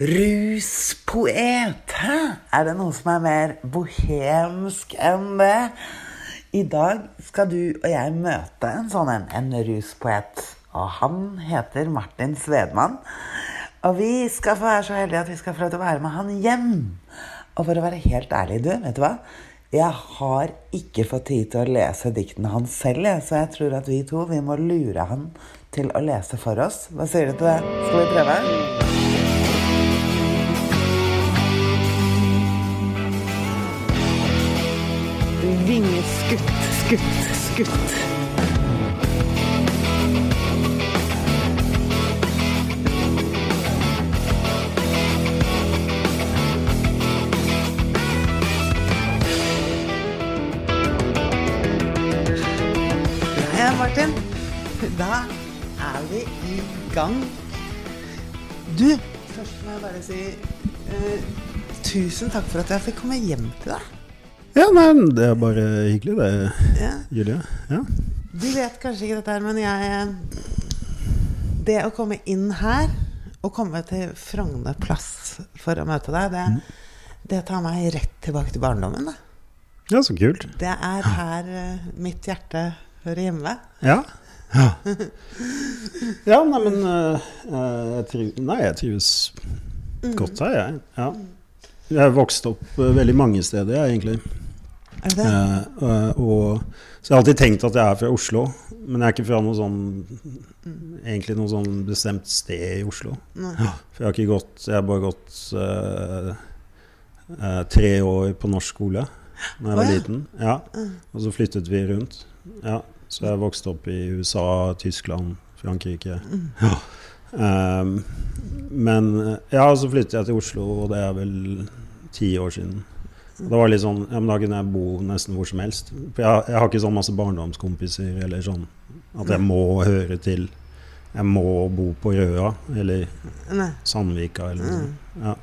Ruspoet. Hæ? Er det noe som er mer bohemsk enn det? I dag skal du og jeg møte en sånn en, en ruspoet. Og han heter Martin Svedmann. Og vi skal få være så heldige at vi skal få lov til å være med han hjem. Og for å være helt ærlig, du, vet du hva? Jeg har ikke fått tid til å lese diktene hans selv, så jeg tror at vi to vi må lure han til å lese for oss. Hva sier du til det? Skal vi prøve? Skutt, skutt. Ja, Martin. Da er vi i gang. Du, først må jeg bare si eh, tusen takk for at jeg fikk komme hjem til deg. Ja, nei, det er bare hyggelig det, Ja. Julie. Ja. Du vet kanskje ikke dette her, men jeg Det å komme inn her, og komme til Frogner plass for å møte deg, det, det tar meg rett tilbake til barndommen. Da. ja, så kult. Det er her eh, mitt hjerte hører hjemme. Ja. Ja, ja nei, men eh, jeg trives, Nei, jeg trives godt her, jeg. Ja. Jeg har vokst opp uh, veldig mange steder, jeg, egentlig. Er det det? Eh, eh, og, så jeg har alltid tenkt at jeg er fra Oslo, men jeg er ikke fra noe sånn Egentlig noe sånn bestemt sted i Oslo. Ja, For jeg har ikke gått Jeg har bare gått eh, eh, tre år på norsk skole da jeg var oh, ja. liten. Ja. Og så flyttet vi rundt. Ja. Så jeg vokste opp i USA, Tyskland, Frankrike. Ja. Um, men eh, ja, så flyttet jeg til Oslo, og det er vel ti år siden. Og det var litt sånn, ja, men Da kunne jeg bo nesten hvor som helst. For jeg, jeg har ikke sånn masse barndomskompiser eller sånn at jeg må høre til Jeg må bo på Røa eller Nei. Sandvika eller noe sånt. Ja.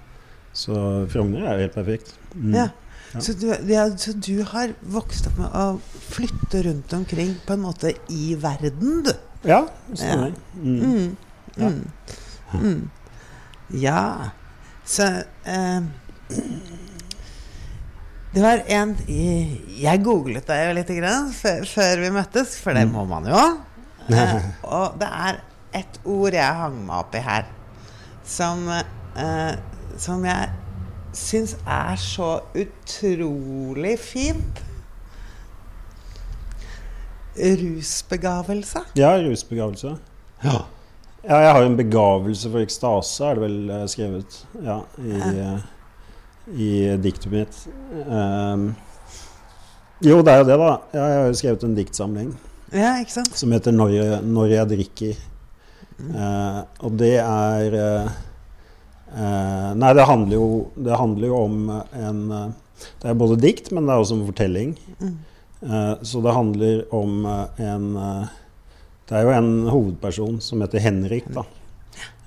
Så Frogner er jo helt perfekt. Mm. Ja. Ja. Så, du, ja, så du har vokst opp med å flytte rundt omkring på en måte i verden, du? Ja, stemmer. Mm. Mm. Ja. Mm. Mm. Ja. Så eh, Det var en Jeg googlet deg jo litt grann før, før vi møttes, for det må man jo. Eh, og det er et ord jeg hang meg opp i her, som, eh, som jeg syns er så utrolig fint. Rusbegavelse. Ja, rusbegavelse. Ja. ja, jeg har jo en begavelse for ekstase, er det vel eh, skrevet ja, i, eh, i diktet mitt. Um, jo, det er jo det, da. Jeg har jo skrevet en diktsamling Ja, ikke sant? som heter 'Når jeg, når jeg drikker'. Uh, og det er uh, uh, Nei, det handler, jo, det handler jo om en Det er både dikt, men det er også en fortelling. Eh, så det handler om en Det er jo en hovedperson som heter Henrik, da.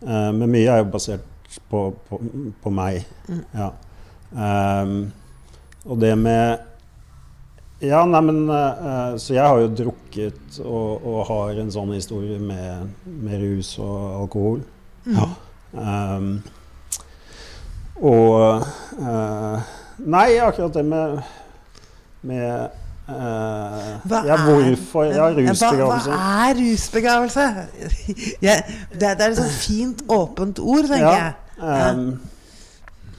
Eh, men mye er jo basert på, på, på meg. Ja. Ehm, og det med ja, nei, men eh, Så jeg har jo drukket og, og har en sånn historie med, med rus og alkohol. Ja. Um, og uh, Nei, akkurat det med, med Uh, Hva Ja, hvorfor Ja, Hva, hva er rusbegavelse? ja, det, det er et sånt fint, åpent ord, tenker jeg. Ja.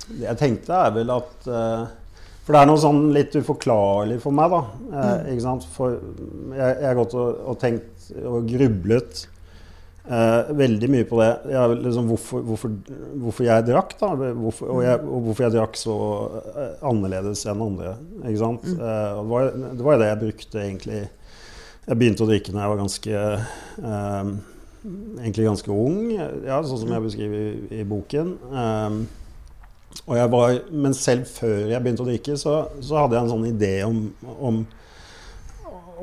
Det jeg tenkte, er vel at eh, For det er noe sånn litt uforklarlig for meg, da. eh, Mm. For jeg, har gått og, og tenkt og grublet eh, veldig mye på det. Jeg, liksom, hvorfor, hvorfor, hvorfor jeg drakk, da. Hvorfor, og, jeg, og hvorfor jeg drakk så eh, annerledes enn andre. Ikke sant? Mm. Eh, det, var, det var jo det jeg brukte egentlig Jeg begynte å drikke når jeg var ganske eh, egentlig ganske ung, ja, sånn som jeg beskriver i, i boken. Jeg var, men selv før jeg begynte å drikke, så, så hadde jeg en sånn idé om, om,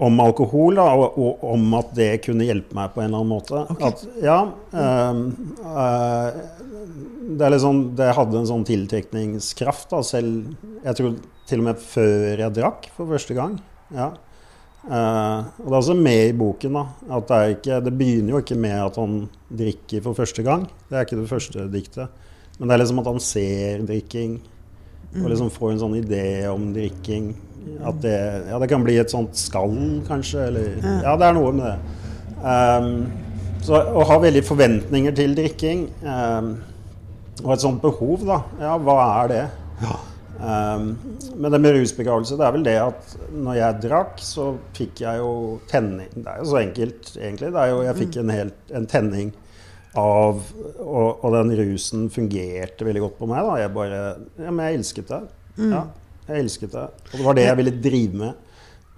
om alkohol, da, og, og om at det kunne hjelpe meg på en eller annen måte. At, ja, um, uh, det, er liksom, det hadde en sånn tiltrekningskraft, da, selv Jeg tror til og med før jeg drakk for første gang. Ja. Uh, og det er også med i boken da, at det, er ikke, det begynner jo ikke med at han drikker for første gang. Det er ikke det første diktet. Men det er liksom at han ser drikking, og liksom får en sånn idé om drikking. At det, ja, det kan bli et sånt skall, kanskje. Eller, ja, det er noe med det. Um, så å ha veldig forventninger til drikking, um, og et sånt behov, da. Ja, hva er det? Um, men det med rusbegravelse, det er vel det at når jeg drakk, så fikk jeg jo tenning Det er jo så enkelt, egentlig. Det er jo, jeg fikk en, helt, en tenning av og, og den rusen fungerte veldig godt på meg. da. Jeg bare Ja, men jeg elsket det. Ja, jeg elsket det. Og det var det jeg ville drive med.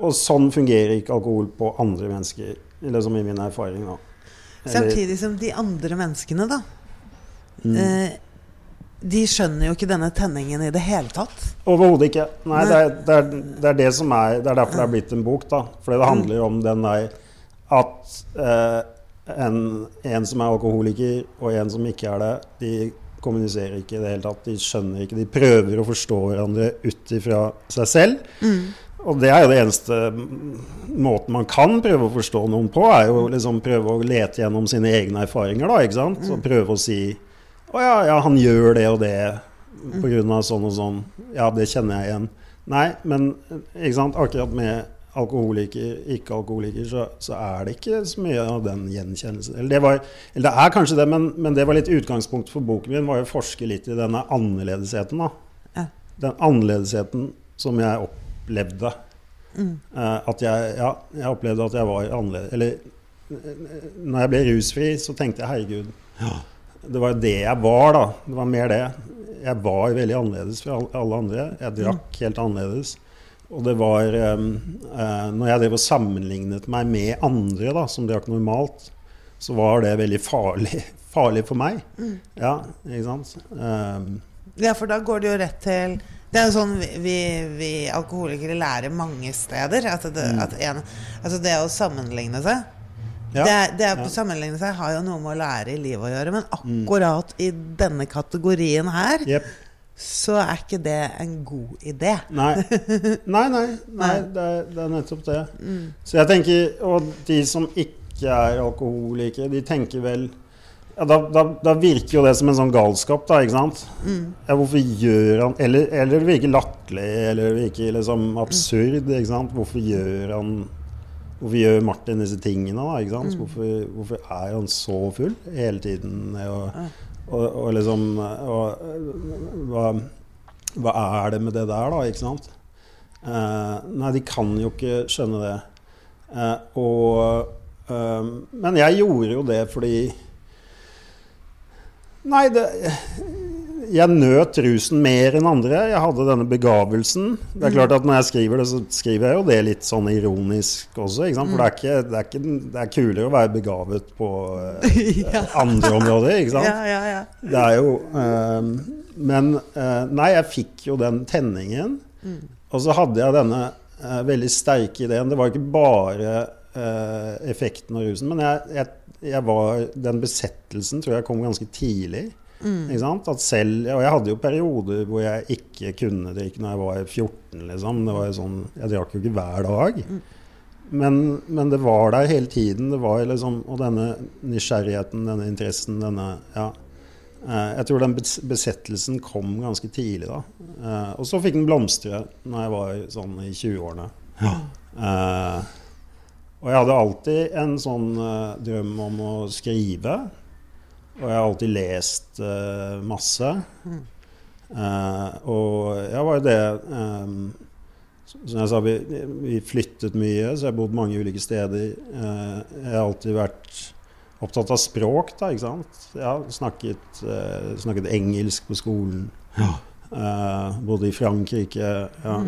Og sånn fungerer ikke alkohol på andre mennesker, liksom i min erfaring. da. Eller- Samtidig som de andre menneskene, da. Mm. Eh, de skjønner jo ikke denne tenningen i det hele tatt. Overhodet ikke. Nei, det er, det, er, det er det som er Det er derfor det er blitt en bok, da. Fordi det handler om den der at eh, en, en som er alkoholiker, og en som ikke er det, de kommuniserer ikke i det hele tatt. De skjønner ikke. De prøver å forstå hverandre ut ifra seg selv. Og det er jo det eneste måten man kan prøve å forstå noen på, er jo liksom prøve å lete gjennom sine egne erfaringer, da, ikke sant? Og prøve å si Å ja, ja, han gjør det og det på grunn av sånn og sånn. Ja, det kjenner jeg igjen. Nei, men ikke sant? akkurat med alkoholiker, ikke-alkoholiker, så, så er det ikke så mye av den gjenkjennelsen. Eller det, var, eller det er kanskje det, men, men det var litt utgangspunkt for boken min, var å forske litt i denne annerledesheten. da. Ja. Den annerledesheten som jeg opplevde. Eh, at jeg, ja, jeg opplevde at jeg var annerledes. Eller når jeg ble rusfri, så tenkte jeg herregud Det var jo det jeg var, da. Det var mer det. Jeg var veldig annerledes fra alle- andre. Jeg drakk helt annerledes. Og det var eh, eh, Når jeg drev og sammenlignet meg med andre da, som drakk normalt, så var det veldig farlig, farlig for meg. Ja, ikke sant? Um, Ja, for da går det jo rett til Det er jo sånn vi, vi, alkoholikere lærer mange steder. At det, at en, altså det å sammenligne seg ja. det, det å ja. Sammenligne seg har jo noe med å lære i livet å gjøre. Men akkurat i denne kategorien her, Jepp. Så er ikke det en god idé. Nei. Nei, nei, nei det, er, det er nettopp det. Så jeg tenker, Og de som ikke er alkoholikere, de tenker vel ja, da, da, da virker jo det som en sånn galskap, da, ikke sant? Ja, hvorfor gjør han Eller, eller det virker latterlig, eller det virker liksom absurd, ikke sant? Hvorfor gjør han Hvorfor gjør Martin disse tingene, da? ikke sant? Hvorfor, hvorfor er han så full hele tiden? Og, og, og liksom og, hva, hva er det med det der, da? Ikke sant? Eh, nei, de kan jo ikke skjønne det. Eh, og eh, Men jeg gjorde jo det fordi Nei, det Jeg nøt rusen mer enn andre. Jeg hadde denne begavelsen. Det er klart at Når jeg skriver det, så skriver jeg jo det litt sånn ironisk også. For det er, ikke, det, er ikke, det er kulere å være begavet på eh, Ja. andre områder, ikke sant? Ja, ja, ja. Det er jo eh, Men eh, nei, jeg fikk jo den tenningen. Og så hadde jeg denne eh, veldig sterke ideen. Det var ikke bare effekten av rusen, men jeg, jeg, jeg var, den besettelsen tror jeg kom ganske tidlig. Ikke sant? At selv, og jeg hadde jo perioder hvor jeg ikke kunne drikke når jeg var 14. Liksom. Det var jo sånn, jeg drakk jo ikke hver dag. Men, men det var der hele tiden. Det var liksom, og denne nysgjerrigheten, denne interessen, denne ja. Eh, Jeg tror den besettelsen kom ganske tidlig da. Eh, Og så fikk den blomstre når jeg var sånn i 20-årene. Ja. Og jeg hadde alltid en sånn eh, drøm om å skrive. Og jeg har alltid lest uh, masse. Eh, og jeg var jo det um, Som jeg sa, vi, vi flyttet mye, så jeg har bodd mange ulike steder. Uh, jeg har alltid vært opptatt av språk, da, ikke sant. Jeg har snakket, snakket engelsk på skolen. Eh, bodde i Frankrike. Ja.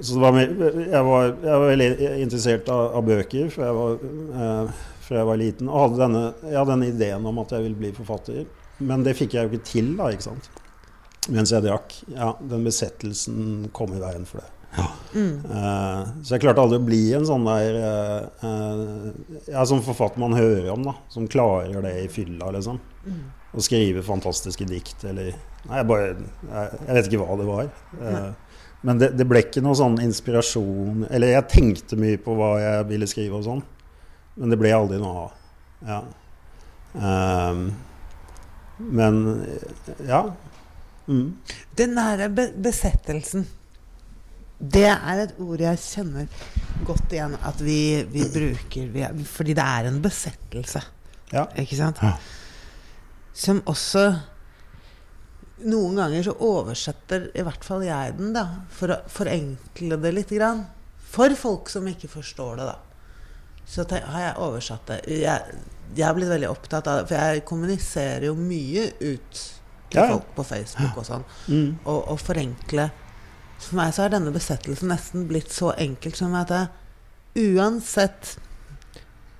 Så det var, jeg, var, jeg var veldig interessert av, av bøker, for jeg var eh, fra jeg var liten. Og hadde denne, jeg hadde denne ideen om at jeg ville bli forfatter. Men det fikk jeg jo ikke til, da, ikke sant. Mens jeg drakk. Ja, den besettelsen kom i veien for det. Eh, så jeg klarte aldri å bli en sånn der uh, eh, Ja, sånn forfatter man hører om, da. Som klarer det i fylla, liksom. Å skrive fantastiske dikt eller Nei, jeg bare Jeg, jeg vet ikke hva det var. Uh, men det, det ble ikke noe sånn inspirasjon Eller jeg tenkte mye på hva jeg ville skrive og sånn, men det ble aldri noe av. Ja. Um, men ja. Mm. Den nære be besettelsen, det er et ord jeg kjenner godt igjen at vi, vi bruker vi Fordi det er en besettelse, ja. ikke sant? Ja. Som også Noen ganger så oversetter i hvert fall jeg den, da, for å forenkle det litt. Grann, for folk som ikke forstår det, da. Så har jeg oversatt det. Jeg, jeg har blitt veldig opptatt av det, for jeg kommuniserer jo mye ut til Ja. folk på Facebook og sånn. Mm. Og, og forenkle. For meg så har denne besettelsen nesten blitt så enkelt som at jeg, uansett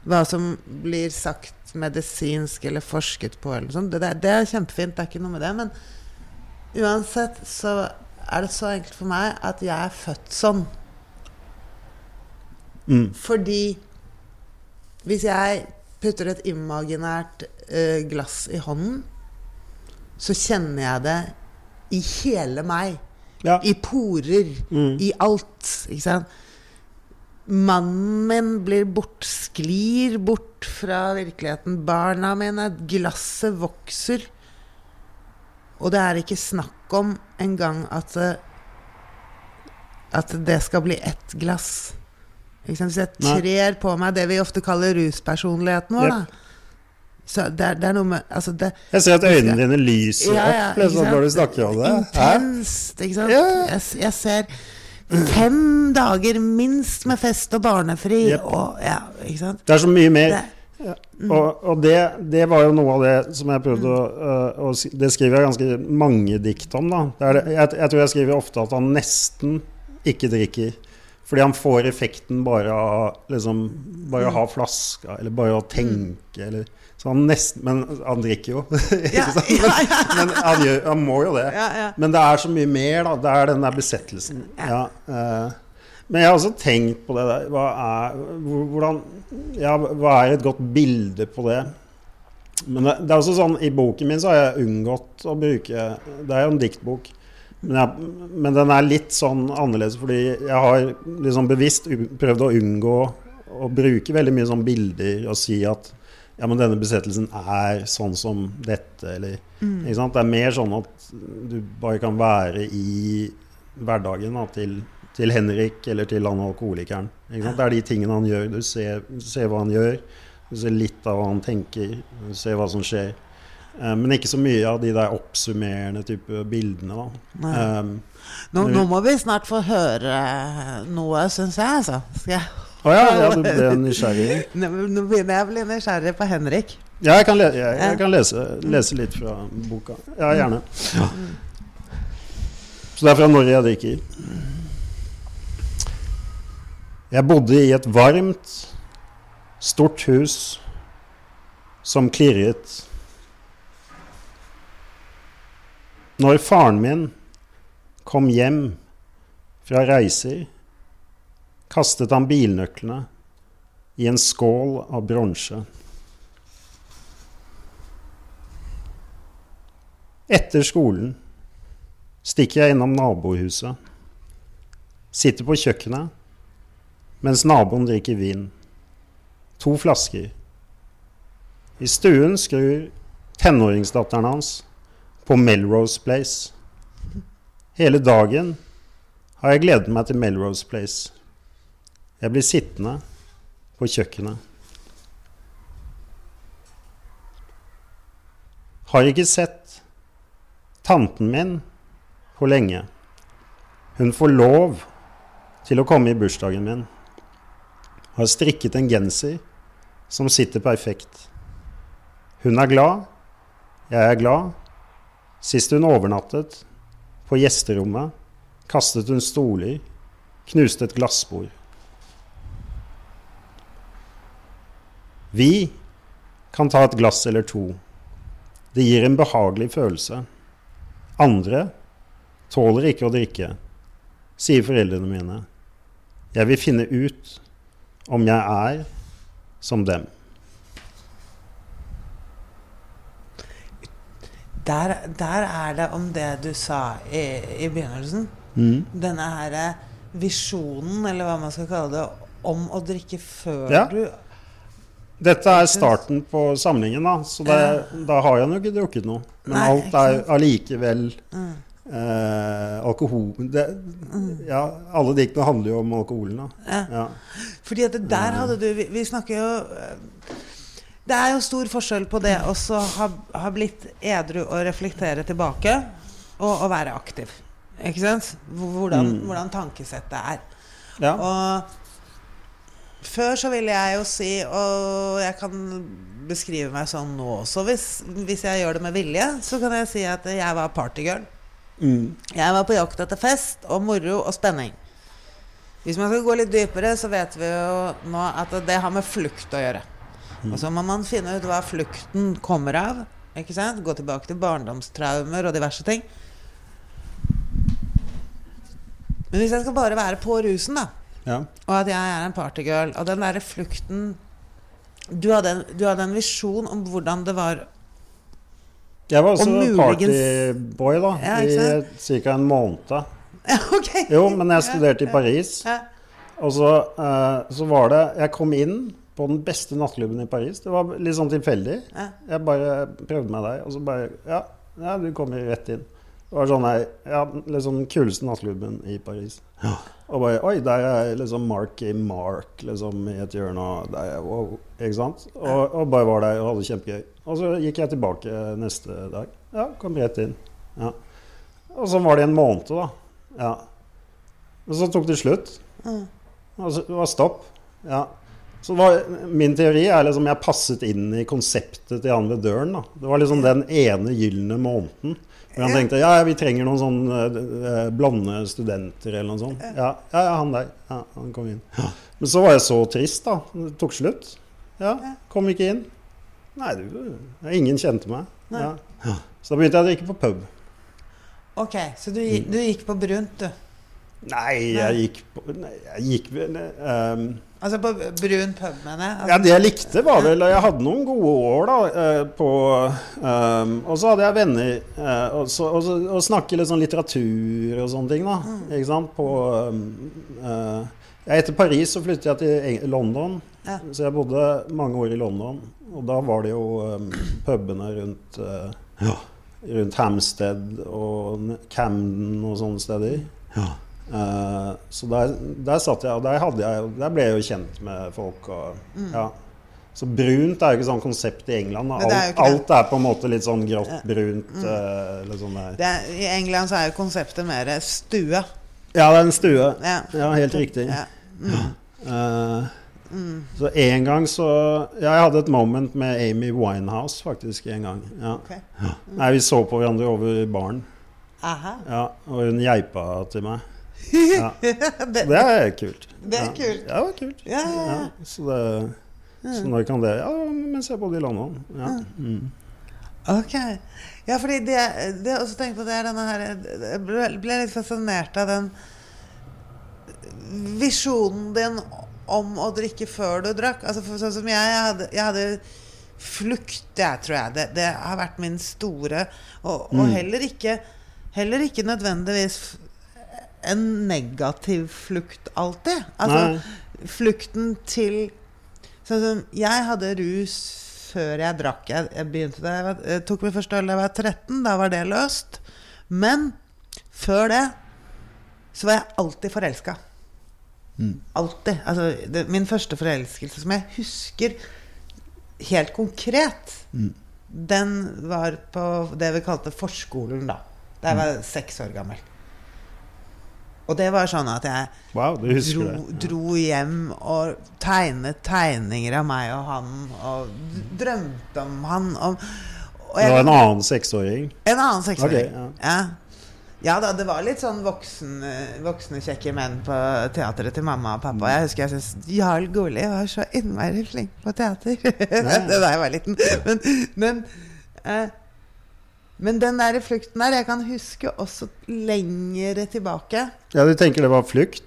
hva som blir sagt medisinsk eller forsket på, eller sånt, det, det, det er kjempefint, det er ikke noe med det, men uansett så er det så enkelt for meg at jeg er født sånn. Mm. Fordi hvis jeg putter et imaginært eh, glass i hånden, så kjenner jeg det i hele meg. Ja. I porer, Mm. i alt. Ikke sant? Mannen min blir bort, sklir bort fra virkeligheten. Barna mine, glasset vokser. Og det er ikke snakk om engang at eh, at det skal bli ett glass. Hvis jeg trer på meg det vi ofte kaller ruspersonligheten vår, yep. da. Så det er, det er noe med altså det, Jeg ser at øynene dine lyser Ja, ja, opp liksom, når du snakker om det. Intenst, ikke sant? Ja. Jeg, jeg ser fem dager minst med fest og barnefri. Yep. Og, ja, ikke sant? Det er så mye mer. Det, Og, og det, det var jo noe av det som jeg prøvde å, øh, å Det skriver jeg ganske mange dikt om. da jeg, jeg tror jeg skriver ofte at han nesten ikke drikker. Fordi han får effekten bare av liksom, Bare å ha flaska, eller bare å tenke, eller Så han nesten Men han drikker jo. ja, ja, Men han, gjør, han må jo det. ja, ja. Men det er så mye mer, da. Det er den der besettelsen. Ja, eh, men jeg har også tenkt på det der. Hva er, hvordan, ja, hva er et godt bilde på det? Men det, det er også sånn, I boken min så har jeg unngått å bruke Det er jo en diktbok. Men, jeg, men den er litt sånn annerledes fordi jeg har liksom bevisst prøvd å unngå å bruke veldig mye sånn bilder og si at ja, men denne besettelsen er sånn som dette, eller ikke sant? Det er mer sånn at du bare kan være i hverdagen da, til, til Henrik eller til han alkoholikeren. Ikke sant? Det er de tingene han gjør. Du ser, du ser hva han gjør, du ser litt av hva han tenker, du ser hva som skjer. Eh, men ikke så mye av de der oppsummerende type bildene. Da. Eh, Nå, nå må vi snart få høre noe, syns jeg. Altså. Skal jeg Å ja, ja, du ble nysgjerrig? nå, begynner jeg å bli nysgjerrig på Henrik. Ja, jeg kan, le jeg, jeg kan lese, lese litt fra boka. Ja, gjerne. Så det er fra når jeg drikker. Jeg bodde i et varmt, stort hus som klirret. Når faren min kom hjem fra reiser, kastet han bilnøklene i en skål av bronse. Etter skolen stikker jeg innom nabohuset. Sitter på kjøkkenet mens naboen drikker vin. To flasker. I stuen skrur tenåringsdatteren hans på Melrose Place. Hele dagen har jeg gledet meg til Melrose Place. Jeg blir sittende på kjøkkenet. Har ikke sett tanten min på lenge. Hun får lov til å komme i bursdagen min. Har strikket en genser som sitter perfekt. Hun er glad. Jeg er glad. Sist hun overnattet, på gjesterommet, kastet hun stoler, knuste et glassbord. Vi kan ta et glass eller to. Det gir en behagelig følelse. Andre tåler ikke å drikke, sier foreldrene mine. Jeg vil finne ut om jeg er som dem. Der, der er det om det du sa i, i begynnelsen. Mm. Denne her visjonen, eller hva man skal kalle det, om å drikke før Ja. du Dette er starten på samlingen, da, så det, da har jeg nok ikke drukket noe. Men Nei, alt er allikevel Mm. eh, alkohol det, Ja, alle diktene handler jo om alkoholen, da. Ja. Ja. Fordi at der hadde du Vi, vi snakker jo eh, Det er jo stor forskjell på det å ha, ha blitt edru og reflektere tilbake, og å være aktiv. Ikke sant? Hvordan, Mm. hvordan tankesettet er. ja. Og før så ville jeg jo si, og jeg kan beskrive meg sånn nå også, hvis, hvis jeg gjør det med vilje, så kan jeg si at jeg var partygirl. Mm. Jeg var på jakt etter fest og moro og spenning. Hvis man skal gå litt dypere, så vet vi jo nå at det har med flukt å gjøre. Og så må man finne ut hva flukten kommer av. Ikke sant? Gå tilbake til barndomstraumer og diverse ting. Men hvis jeg skal bare være på rusen, da, ja. og at jeg er en partygirl, og den derre flukten du hadde, en, du hadde en visjon om hvordan det var Jeg var også muligens- partyboy da, Ja, i ca. en måned. Ja, okay. Jo, men jeg studerte i Paris. Ja. Og så, uh, så var det Jeg kom inn på den beste nattklubben i Paris. Det var litt sånn tilfeldig. Ja. Jeg bare prøvde meg der, og så bare Ja, ja du kommer rett inn. Det var sånn her, ja, liksom den kuleste nattklubben i Paris. Og bare Oi, der er liksom Marky Mark liksom i et hjørne. Og der er, wow, ikke sant? Og, og bare var der og hadde det kjempegøy. Og så gikk jeg tilbake neste dag. Ja, kom rett inn. Ja. Og så var det en måned, da. Ja. Og så tok det slutt. Og så, det var stopp. Ja. Så var, min teori er liksom jeg passet inn i konseptet til han ved døren. da. Det var liksom den ene gylne måneden. Hvor han tenkte ja, vi trenger noen sånn eh, blonde studenter eller noe sånt. Ja, ja, ja, han der. Ja, han kom inn. Men så var jeg så trist, da. Det tok slutt. Ja, kom ikke inn. Nei, du, ingen kjente meg. Ja. Så da begynte jeg å drikke på pub. Ok, så du, du gikk på brunt, du. Nei, jeg gikk på nei, Jeg gikk vel um, Altså på brun pub, mener jeg. Altså, Ja, det jeg likte, var vel Jeg hadde noen gode år, da. eh, På, um, og så hadde jeg venner uh, og, så, og, så, og snakke litt sånn litteratur og sånne ting, da. Ikke sant? På um, uh, Etter Paris så flyttet jeg til Eng London. Ja. Så jeg bodde mange år i London. Og da var det jo um, pubene rundt Ja. Rundt Hampstead og Camden og sånne steder. Eh, så der, der satt jeg, og der, jeg, der ble jeg jo kjent med folk. Og, ja. Så brunt er jo ikke sånn konsept i England. Er Alt, alt er på en måte litt sånn grått, brunt. eh, eller sånn er, I England så er jo konseptet mer stue. Ja, det er en stue. Ja. Ja, helt riktig. Ja. Eh, Så en gang så Ja, jeg hadde et moment med Amy Winehouse faktisk en gang. Ja. Ok. Nei, vi så på hverandre over baren. Ja, og hun geipa til meg. Ja. Det, Det er kult. Det er kult. Ja, det var kult. ja, ja, så, det, så når kan det Ja, mens jeg bodde i London. Ja. Mm. Ok. Ja, fordi det, det jeg også tenkte på, det er denne her Jeg ble, ble litt fascinert av den visjonen din om å drikke før du drakk. Altså, for, sånn som jeg, jeg hadde, jeg hadde flukt, jeg, tror jeg. Det, det har vært min store Og, og heller, ikke, heller ikke nødvendigvis en negativ flukt alltid. Altså flukten til Sånn som jeg hadde rus før jeg drakk. Jeg, jeg begynte det, jeg, var, jeg tok min første øl da jeg var 13. Da var det løst. Men før det så var jeg alltid forelska. Alltid. Altså, det, min første forelskelse som jeg husker helt konkret, den var på det vi kalte forskolen da. Da jeg var seks år gammel. Og det var sånn at jeg Wow, dro, dro hjem og tegnet tegninger av meg og han, og drømte om han. Og, og Det var en annen seksåring. en annen seksåring. Ok, ja. Ja da, det var litt sånn voksne, voksne kjekke menn på teatret til mamma og pappa. Jeg husker jeg syntes Jarl Goli var så innmari flink på teater. det da jeg var liten. Men, men, eh, men den der flukten der Jeg kan huske også lengre tilbake. Ja, du tenker det var flukt?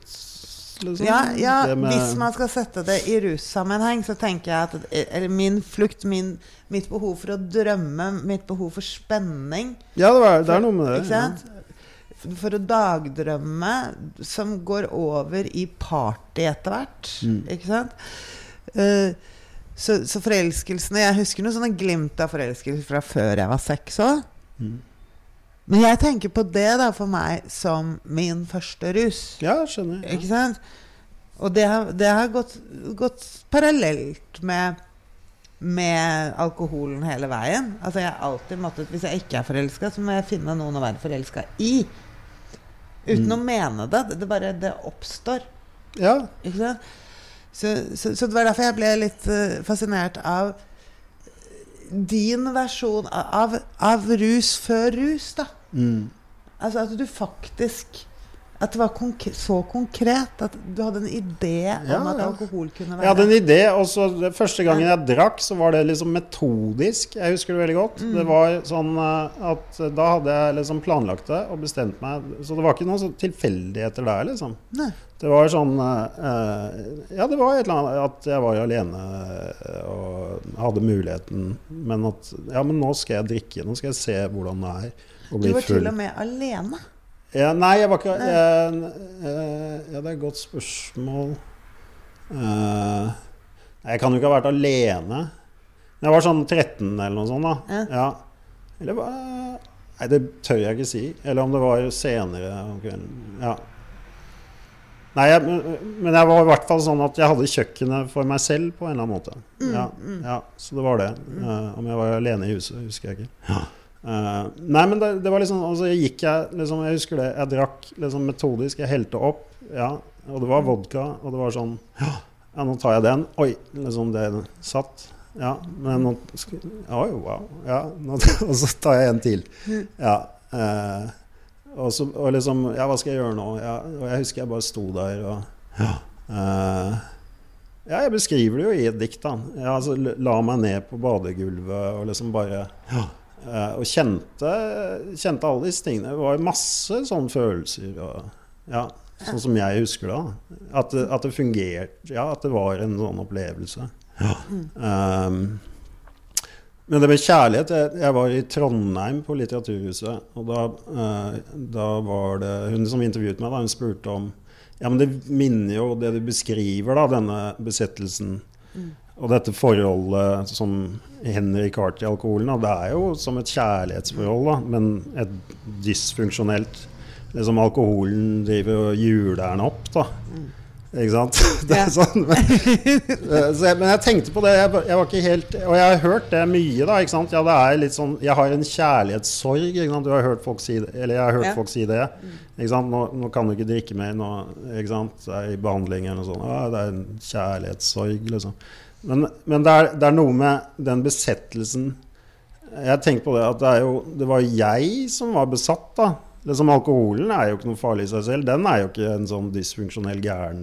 Liksom? Ja, ja med- Hvis man skal sette det i russammenheng, så tenker jeg at Eller min flukt, min, mitt behov for å drømme, mitt behov for spenning Ja, det, var, det er noe med det. Ikke sant? For å dagdrømme som går over i party etter hvert. Mm. Ikke sant? Uh, så, så forelskelsene Jeg husker noen sånne glimt av forelskelse fra før jeg var seks òg. Mm. Men jeg tenker på det da for meg som min første rus. Ja, jeg skjønner. Ja. Ikke sant? Og det har, det har gått, gått parallelt med, med alkoholen hele veien. Altså jeg har alltid måttet, Hvis jeg ikke er forelska, så må jeg finne noen å være forelska i. Uten å mene det. Det bare det oppstår. Ja. Ikke sant? Så, så, så det var derfor jeg ble litt eh, fascinert av din versjon av, av rus før rus, da. Mm. Altså at du faktisk At det var konk så konkret at du hadde en idé Ja, om at alkohol kunne være Jeg hadde en idé, og så første gangen jeg drakk, så var det liksom metodisk. Jeg husker det veldig godt. Mm. Det var sånn eh, at da hadde jeg liksom planlagt det og bestemt meg. Så det var ikke noen sånn tilfeldigheter der, liksom. Nei. Det var sånn eh, Ja, det var et eller annet at jeg var alene eh, og hadde muligheten. Men at Ja, men nå skal jeg drikke. Nå skal jeg se hvordan det er å Du var var til og med alene. Ja, nei, jeg var ikke jeg, eh, Ja, det er et godt spørsmål. Uh, jeg kan jo ikke ha vært alene. Jeg var sånn 13 eller noe sånt, da. Ja. Ja. Eller var Nei, det tør jeg ikke si. Eller om det var senere om kvelden. Ja. Nei, jeg, men- jeg var i hvert fall sånn at jeg hadde kjøkkenet for meg selv på en eller annen måte. Ja, ja, så det var det. Uh, om jeg var alene i huset, husker jeg ikke. Eh, nei, men det, det var liksom altså, jeg gikk jeg liksom, Jeg husker det. Jeg drakk liksom metodisk. Jeg helte opp, ja. Og det var vodka, og det var sånn Ja, nå tar jeg den. Oi, liksom det satt. Ja, men nå Oi, wow. Ja, nå, og så tar jeg en til. Ja. Uh, og, så, og liksom Ja, hva skal jeg gjøre nå? Ja, og jeg husker jeg bare sto der og Ja. eh, ja, jeg beskriver det jo i et dikt. da. Jeg altså, la meg ned på badegulvet og liksom bare ja. Eh, og kjente, kjente alle disse tingene. Det var masse sånne følelser. Og, ja, sånn som jeg husker det. da. At, det- at det fungerte. Ja, at det var en sånn opplevelse. Um, men det med kjærlighet jeg, jeg var i Trondheim på Litteraturhuset. Og da, uh, da var det hun som intervjuet meg, da, hun spurte om Ja, men det minner jo det du beskriver, da, denne besettelsen. Og dette forholdet som Henrik har til alkoholen, det er jo som et kjærlighetsforhold, da, men et dysfunksjonelt liksom Alkoholen driver og hjuler den opp, da. Ikke sant? Det er sånn, men, Eh, men jeg tenkte på det. Jeg, jeg var ikke helt Og jeg har hørt det mye, da. Ikke sant? Ja, det er litt sånn Jeg har en kjærlighetssorg. Ikke sant? Du har hørt folk si det. Eller jeg har hørt Ja. folk si det. Ikke sant? Nå, nå kan du ikke drikke mer. Nå, ikke sant? Det er i behandling eller noe sånt. Ja, det er en kjærlighetssorg, liksom. Men, men det, er, det er noe med den besettelsen Jeg tenker på det at det jo Det var jeg som var besatt, da. Liksom Alkoholen er jo ikke noe farlig i seg selv. Den er jo ikke en sånn dysfunksjonell gæren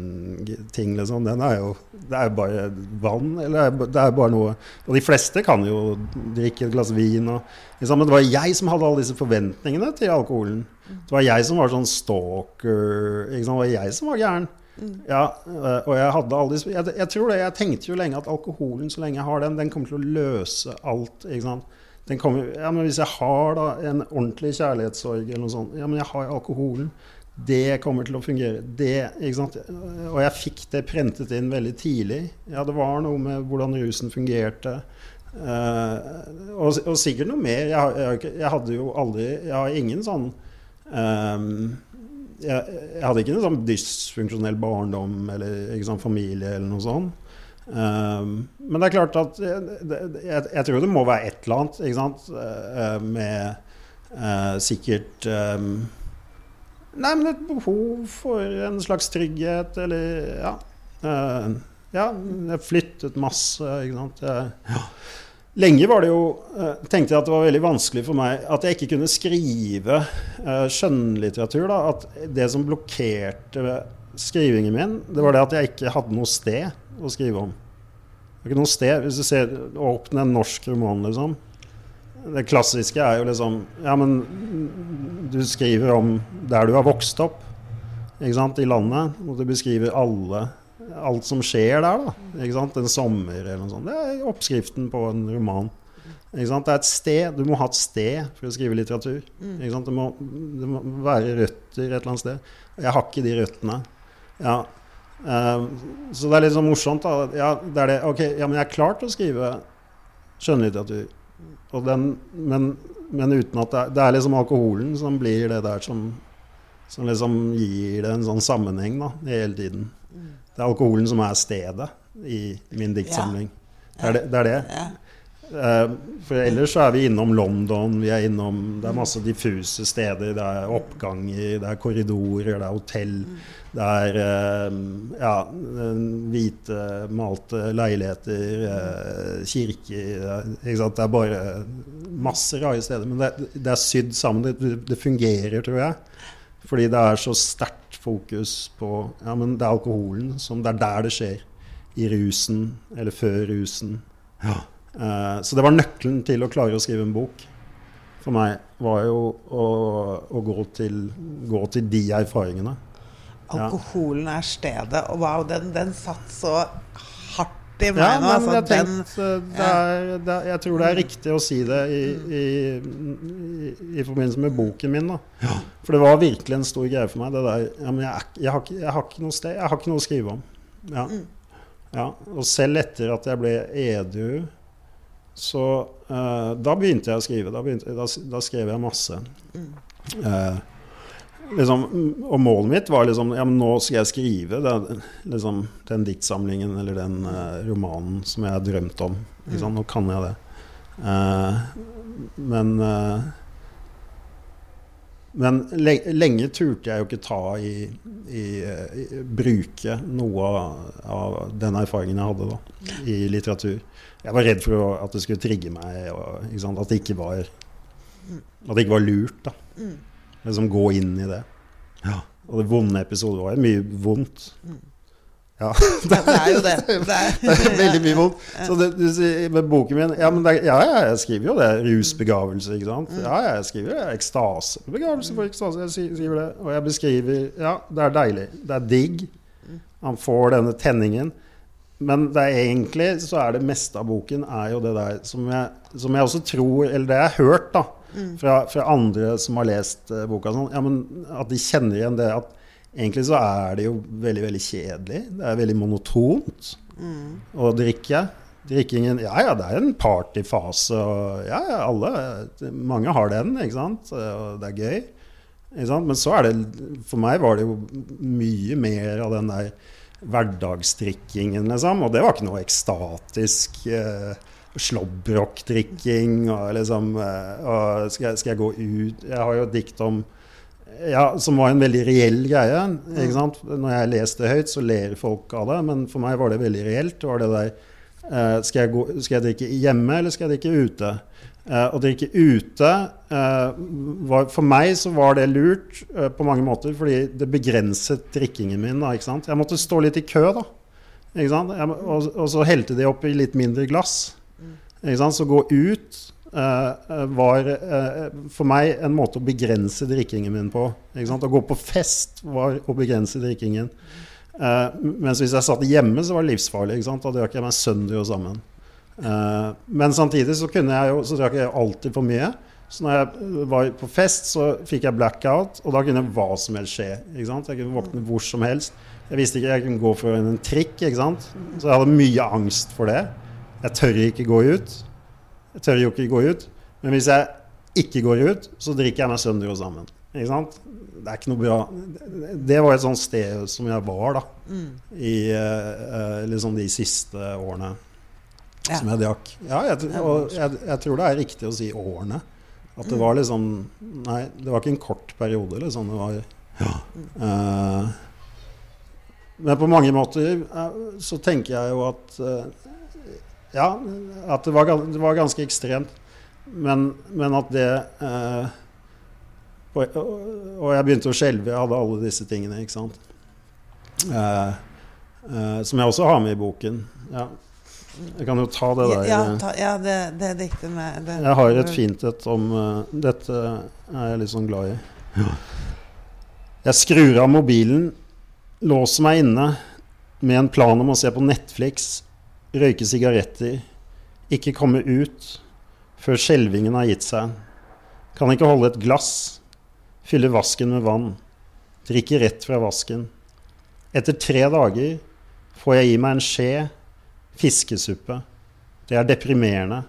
ting. liksom. Den er jo Det er jo bare vann, eller er det er bare noe Og de fleste kan jo drikke et glass vin og liksom, Men det var jeg som hadde alle disse forventningene til alkoholen. Det var jeg som var sånn stalker. Liksom. Det var jeg som var gæren. Ja, øh, og jeg hadde disse jeg, jeg tror det, jeg tenkte jo lenge at alkoholen, så lenge jeg har den, den kommer til å løse alt. ikke sant? Kommer, ja, men Hvis jeg har da en ordentlig kjærlighetssorg, eller noe sånt, ja, men jeg har alkoholen. Det kommer til å fungere. Det, ikke sant? Og jeg fikk det prentet inn veldig tidlig. Ja, Det var noe med hvordan rusen fungerte. Uh, og, og sikkert noe mer. Jeg, jeg, jeg hadde jo aldri Jeg har ingen sånn ehm, jeg, jeg hadde ikke en sånn dysfunksjonell barndom eller sånn familie eller noe sånt. Um, men det er klart at jeg, jeg, jeg tror det må være et eller annet ikke sant? uh, med uh, sikkert um, Nei, men et behov for en slags trygghet, eller ja. Uh, ja, jeg flyttet masse, ikke sant. Jeg, ja. Lenge var det jo, eh, tenkte jeg at det var veldig vanskelig for meg at jeg ikke kunne skrive eh, skjønnlitteratur. Da. At det som blokkerte skrivingen min, det var det at jeg ikke hadde noe sted å skrive om. Det er ikke noe sted, Hvis du ser åpne en norsk roman, liksom. Det klassiske er jo liksom Ja, men du skriver om der du har vokst opp ikke sant, i landet. Og du beskriver alle alt som skjer der, da. En sommer eller noe sånt. Det er oppskriften på en roman. Det er et sted. Du må ha et sted for å skrive litteratur. Sant? Det, må, det må være røtter et eller annet sted. Jeg har ikke de røttene. Ja. Eh, så det er litt sånn morsomt. Da. Ja, det er det. Ok, ja, men jeg er klar til å skrive skjønnlitteratur. Og den, men, men uten at det er, det er liksom alkoholen som blir det der som, som liksom gir det en sånn sammenheng da, hele tiden. Det er alkoholen som er stedet i min diktsamling. Det er det. det, er det. Ja. Eh, For ellers så er vi innom London, vi er innom Det er masse diffuse steder. Det er oppganger, det er korridorer, det er hotell. Det er eh, ja, hvite, malte leiligheter, eh, kirker er, ikke sant? Det er bare masse rare steder. Men det, det er sydd sammen. Det, det fungerer, tror jeg. Fordi det er så sterkt fokus på Ja, men det er alkoholen som Det er der det skjer. I rusen, eller før rusen. Eh, så det var nøkkelen til å klare å skrive en bok. For meg var jo å, å gå, til, gå til de erfaringene. Ja. Alkoholen er stedet. Og wow, den, den satt så i meg Ja, nå. men Altså, jeg, den, det er, det er, jeg tror det er riktig å si det i, i, i, i forbindelse med boken min. Da. For det var virkelig en stor greie for meg. Det der, ja, men jeg, jeg, har ikke, jeg har ikke noe sted, jeg har ikke noe å skrive om. Ja. Ja. Og selv etter at jeg ble edru, så uh, Da begynte jeg å skrive. Da, begynte, da, da skrev jeg masse. Eh, liksom, og målet mitt var liksom Ja, men nå skal jeg skrive det, liksom, den diktsamlingen eller den uh, romanen som jeg har drømt om. Liksom. Nå kan jeg det. Uh, men uh, men lenge turte jeg jo ikke ta i, i, i Bruke noe av, den erfaringen jeg hadde da, i litteratur. Jeg var redd for at det skulle trigge meg, og? At, det ikke var, at det ikke var lurt. da. Liksom gå inn i det. Og det vonde episoden var jo mye vondt. Ja, det er jo det. det er, det er veldig mye vondt. Så det, du sier med boken min Ja, men det, ja, ja, jeg skriver jo det. Rusbegavelse, ikke sant. Ja, ja, jeg skriver det. Ekstase. Begavelse for ekstase. Jeg skriver det. Og jeg beskriver Ja, det er deilig. Det er digg. Han får denne tenningen. Men det er egentlig så er det meste av boken er jo det der som jeg, som jeg også tror Eller det jeg har hørt da fra, fra andre som har lest uh, boka, sånn, ja, men at de kjenner igjen det at egentlig så er det jo veldig, veldig kjedelig. Det er veldig monotont å drikke. Drikkingen Ja, ja, det er en partyfase, og ja, ja, alle Mange har den, ikke sant. Og det er gøy. Ikke sant? Men så er det For meg var det jo mye mer av den der hverdagsdrikkingen, liksom. Og det var ikke noe ekstatisk eh, slåbrockdrikking og liksom eh, og skal, jeg, skal jeg gå ut Jeg har jo et dikt om ja, som var en veldig reell greie. ikke sant? Når jeg leste høyt, så ler folk av det, men for meg var det veldig reelt. Det var det der eh, skal, jeg gå, skal jeg drikke hjemme, eller skal jeg drikke ute? Eh, å drikke ute var, For meg så var det lurt på mange måter, fordi det begrenset drikkingen min. Da, ikke sant? Jeg måtte stå litt i kø, da. Ikke sant? Og, og så helte de opp i litt mindre glass. Så gå ut uh, var uh, for meg en måte å begrense drikkingen min på. Å gå på fest var å begrense drikkingen. Uh, mens hvis jeg satt hjemme, så var det livsfarlig. Da drakk jeg meg sønder og sammen. Men samtidig så kunne jeg jo Så drakk jeg alltid for mye. Så når jeg var på fest, så fikk jeg blackout, og da kunne hva som helst skje. Jeg kunne våkne hvor som helst. Jeg visste ikke jeg kunne gå for en trikk, så jeg hadde mye angst for det. Jeg tør ikke gå ut. Jeg tør jo ikke gå ut. Men hvis jeg ikke går ut, så drikker jeg meg sønder og sammen. Ikke sant? Det er ikke noe bra. Det var et sånt sted som jeg var da. I eh, eh, liksom de siste årene Ja. som jeg drakk. Ja, jeg, og jeg, jeg tror det er riktig å si årene. At det var liksom Nei, det var ikke en kort periode, liksom. Det var eh, Men på mange måter så tenker jeg jo at eh, ja, at det var, det var ganske ekstremt. Men, men at det eh, og, og jeg begynte å skjelve. Jeg hadde alle disse tingene, ikke sant. Eh, eh, som jeg også har med i boken. Ja. Jeg kan jo ta det der. Ja, eh, ta, ja det, det diktet med det, Jeg har et fint et om uh, Dette er jeg litt sånn glad i. Jeg skrur av mobilen, låser meg inne med en plan om å se på Netflix, røyke sigaretter, ikke komme ut før skjelvingen har gitt seg. Kan ikke holde et glass, fylle vasken med vann, drikke rett fra vasken. Etter tre dager får jeg i meg en skje fiskesuppe. Det er deprimerende.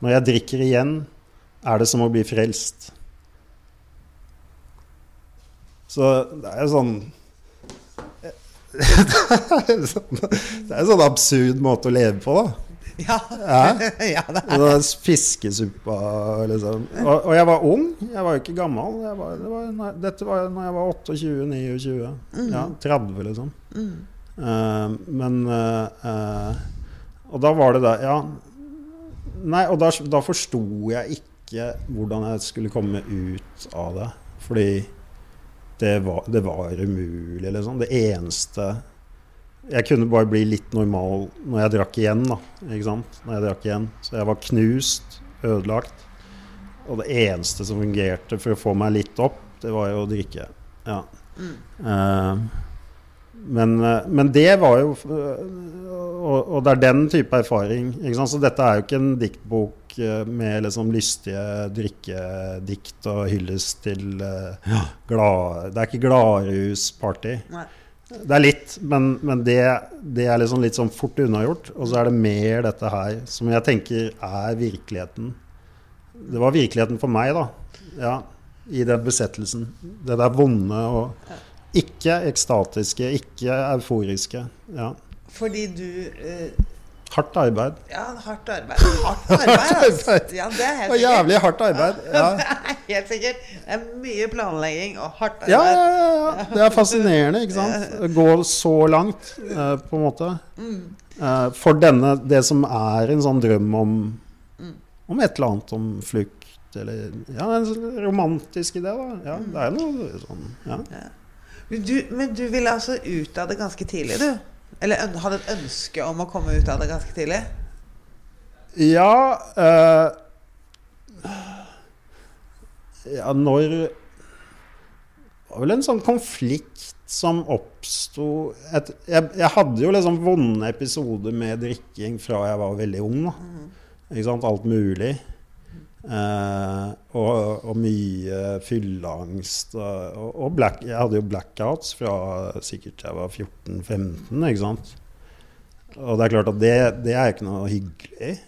Når jeg drikker igjen, er det som å bli frelst. Så det er jo sånn- det er en sånn absurd måte å leve på, da. Ja. Ja. ja, det er det. Fiskesuppa, liksom. Og, og jeg var ung, jeg var jo ikke gammel. Jeg var, det var, dette var når jeg var 28-29. Ja, 30, liksom. Eh, men uh, uh, Og da var det det. Ja. Nei, og da, da forsto jeg ikke hvordan jeg skulle komme ut av det. Fordi det var, det var umulig, liksom. Det eneste Jeg kunne bare bli litt normal når jeg drakk igjen, da. Ikke sant? Når jeg drakk igjen. Så jeg var knust, ødelagt. Og det eneste som fungerte for å få meg litt opp, det var jo å drikke. Ja. Eh, men, eh, men det var jo eh, og, og det er den type erfaring. Så dette er jo ikke en diktbok med liksom lystige drikkedikt og hyllest til eh, glad, Det er ikke gladrusparty. Det er litt, men, men det, det er liksom litt sånn fort unnagjort. Og så er det mer dette her som jeg tenker er virkeligheten. Det var virkeligheten for meg, da. Ja, I den besettelsen. Det der vonde og ikke ekstatiske, ikke euforiske. Ja. Fordi du eh, Hardt arbeid. Ja, hardt arbeid. Hardt arbeid, altså. Ja, det er helt Og jævlig hardt arbeid. Ja. Helt sikkert. Det er mye planlegging og hardt arbeid. Ja, ja, ja. Det er fascinerende, ikke sant? Gå så langt, eh, på en måte. Eh, for denne, det som er en sånn drøm om, om et eller annet, om flukt, eller Ja, en sånn romantisk idé, da. Ja, det er noe sånn Ja. Men du, men du ville altså ut av det ganske tidlig, du? Eller hadde et ønske om å komme ut av det ganske tidlig? Ja eh, Ja, når Det var vel en sånn konflikt som oppsto jeg, jeg hadde jo liksom vonde episoder med drikking fra jeg var veldig ung. Da. Ikke sant? Alt mulig. Eh, og, og mye fylleangst. Og, og, og black, jeg hadde jo blackouts fra sikkert jeg var 14-15, ikke sant. Og det er klart at det, det er ikke noe hyggelig.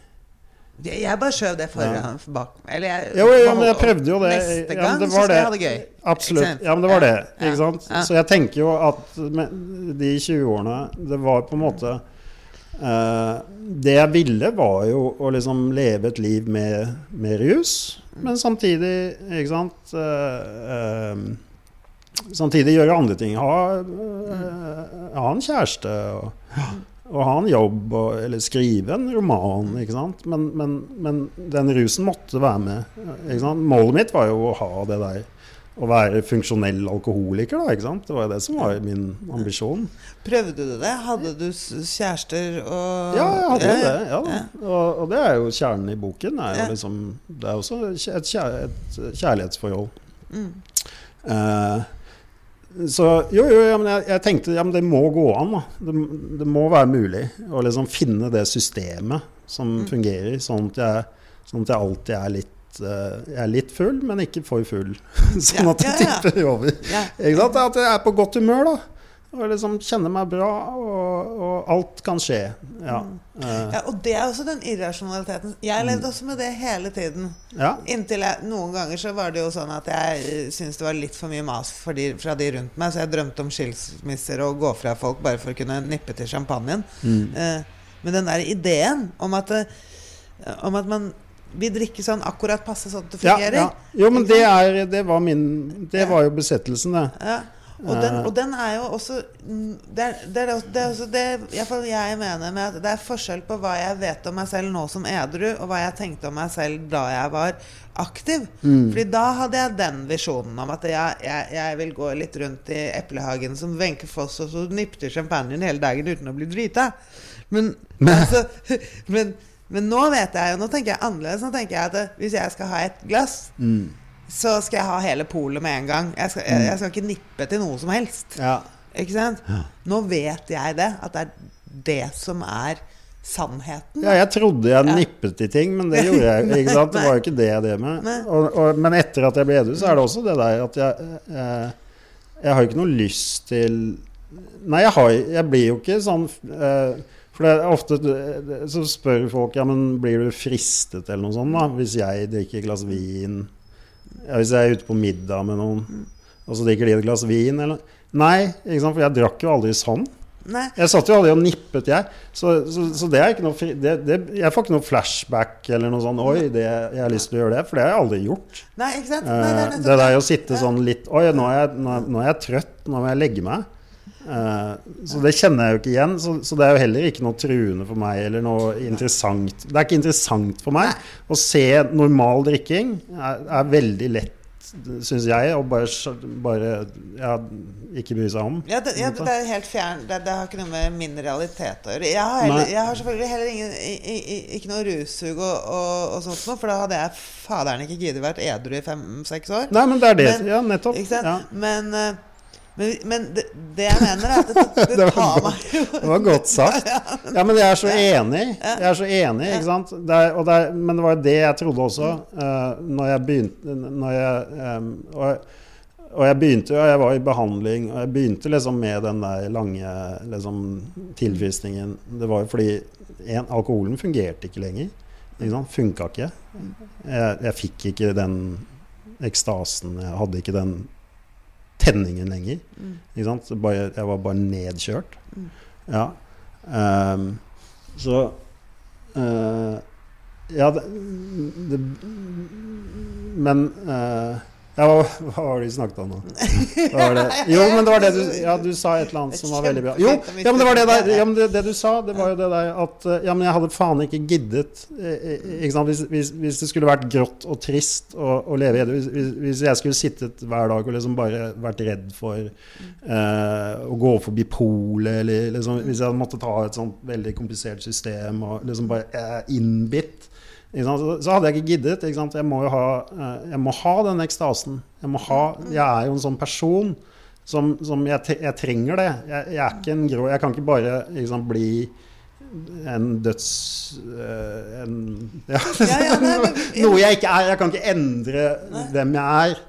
Jeg, jeg bare skjøv det foran bak Eller jeg Jo, jo, men jeg prøvde jo det. Neste Ja, gang men det var skal jeg det. ha det gøy. Absolutt. Ja, men det var det. Ja, Ikke sant? ja. Så jeg tenker jo at med de 20-årene Det var på en måte eh, Det jeg ville, var jo å liksom leve et liv med, med rus, men samtidig, ikke sant uh, eh, Samtidig gjøre andre ting. Ha, uh, ha en kjæreste. og og ha en jobb, og, eller skrive en roman. ikke sant? Men, men, men den rusen måtte være med. ikke sant? Målet mitt var jo å ha det der å være funksjonell alkoholiker. da, ikke sant? Det var jo det som var min ambisjon. Prøvde du det? Hadde du kjærester og Ja, jeg hadde det. ja da. Og, og det er jo kjernen i boken. er liksom, Det er også et, kjær, et kjærlighetsforhold. Mm. Eh, så jo, jo, ja, men jeg, jeg tenkte ja, men det må gå an. da. Det, det må være mulig å liksom finne det systemet som Mm. fungerer, sånn at, jeg, sånn at jeg alltid er litt eh, jeg er litt full, men ikke for full. sånn at det tipper over. At jeg er på godt humør, da. Og liksom kjenner meg bra, og, og alt kan skje. Ja. Mm. Ja, og det er også den irrasjonaliteten. Jeg levde også med det hele tiden. ja. Inntil jeg, noen ganger så var det jo sånn at jeg uh, syntes det var litt for mye mas de, fra de rundt meg, så jeg drømte om skilsmisser og gå fra folk bare for å kunne nippe til champagnen. Eh, men den der ideen om at, eh, om at man vil drikker sånn akkurat passe sånn at det Ja, fungerer ja. Jo, men det, er, det var min Det var jo besettelsen, det. Ja. Og den, og den er jo også mm, Det er, det er, det er også det i jeg mener med at det er forskjell på hva jeg vet om meg selv nå som edru, og hva jeg tenkte om meg selv da jeg var aktiv. Fordi da hadde jeg den visjonen om at jeg, jeg, jeg vil gå litt rundt i eplehagen som Wenche Foss og så nipte champagne hele dagen uten å bli drita. Men, altså, men, men nå vet jeg jo Nå tenker jeg annerledes. Nå tenker jeg at eh, hvis jeg skal ha et glass så skal jeg ha hele polet med en gang. Jeg skal, jeg, jeg skal ikke nippe til noe som helst. Ja. Ikke sant? Nå vet jeg det. At det er det som er sannheten. Ja, jeg trodde jeg nippet i ting, men det gjorde jeg ikke. sant? Det var jo ikke det jeg drev med. Og, og, men etter at jeg ble edru, så er det også det der at jeg eh, Jeg har ikke noe lyst til Nei, jeg, har, jeg blir jo ikke sånn eh, For det er ofte så spør folk ja, men blir du fristet eller noe sånt da, hvis jeg drikker et glass vin ja, Hvis jeg er ute på middag med noen, og så drikker de et glass vin eller Nei, for jeg drakk jo aldri sånn. Nei. Jeg satt jo aldri og nippet, jeg. Så, så, så det er ikke noe det, det, Jeg får ikke noe flashback eller noe sånn Oi, det, jeg har lyst til å gjøre det. For det har jeg aldri gjort. Nei, ikke sant? Nei, Eh, det er det der å sitte sånn litt Oi, nå er jeg, nå er jeg trøtt. Nå må jeg legge meg. Eh, så det kjenner jeg jo ikke igjen. Så, så det er jo heller ikke noe truende for meg eller noe interessant. Det er ikke interessant for meg å se normal drikking. Er, er veldig lett, syns jeg, å bare, bare ja, ikke bry seg om. Ja, det, ja, det er helt fjern det, det har ikke noe med min realitet å gjøre. Jeg har, heller, jeg har selvfølgelig heller ingen, i, i, ikke noe russug og, og, og sånt noe, for da hadde jeg faderen ikke giddet vært edru i fem-seks år. Nei, men det er det. Men- ja, nettopp. Men, eh, men, men det, det jeg mener, er at det, det, Det tar meg jo Det var godt sagt. Ja, men jeg er så enig. Jeg er så enig, ikke sant. Det er, er, men det var jo det jeg trodde også uh, når jeg begynte når jeg, um, og, og jeg begynte jo, jeg var i behandling, og jeg begynte liksom med den der lange liksom, tilfriskningen. Det var jo fordi en, alkoholen fungerte ikke lenger. Ikke sant? Funka ikke. Jeg, jeg fikk ikke den ekstasen. Jeg hadde ikke den tenningen lenger. Ikke sant? Bare, jeg var bare nedkjørt. Ja. Um, så uh, Ja, det, det Men eh, ja, hva, hva var det vi snakket om nå? Jo, men det var det du Ja, du sa et eller annet som var veldig bra. Jo, ja, men det var det der ja, men det, det du sa, det var jo det der at eh, Ja, men jeg hadde faen ikke giddet eh, eh, ikke sant? Hvis, hvis, hvis det skulle vært grått og trist å, å leve i det hvis, hvis, jeg skulle sittet hver dag og liksom bare vært redd for eh, å gå forbi polet, eller liksom, hvis jeg hadde måttet ha et sånt veldig komplisert system og liksom bare eh, innbitt? Så, hadde jeg ikke giddet. Ikke? Jeg må ha, eh, jeg må ha den ekstasen. Jeg, ha, jeg er jo en sånn person som, som jeg, jeg trenger det. Jeg, er ikke en grå Jeg kan ikke bare sant, bli en døds... eh, en, ja, Ja, ja, nei, men- noe jeg ikke er. Jeg kan ikke endre hvem jeg er.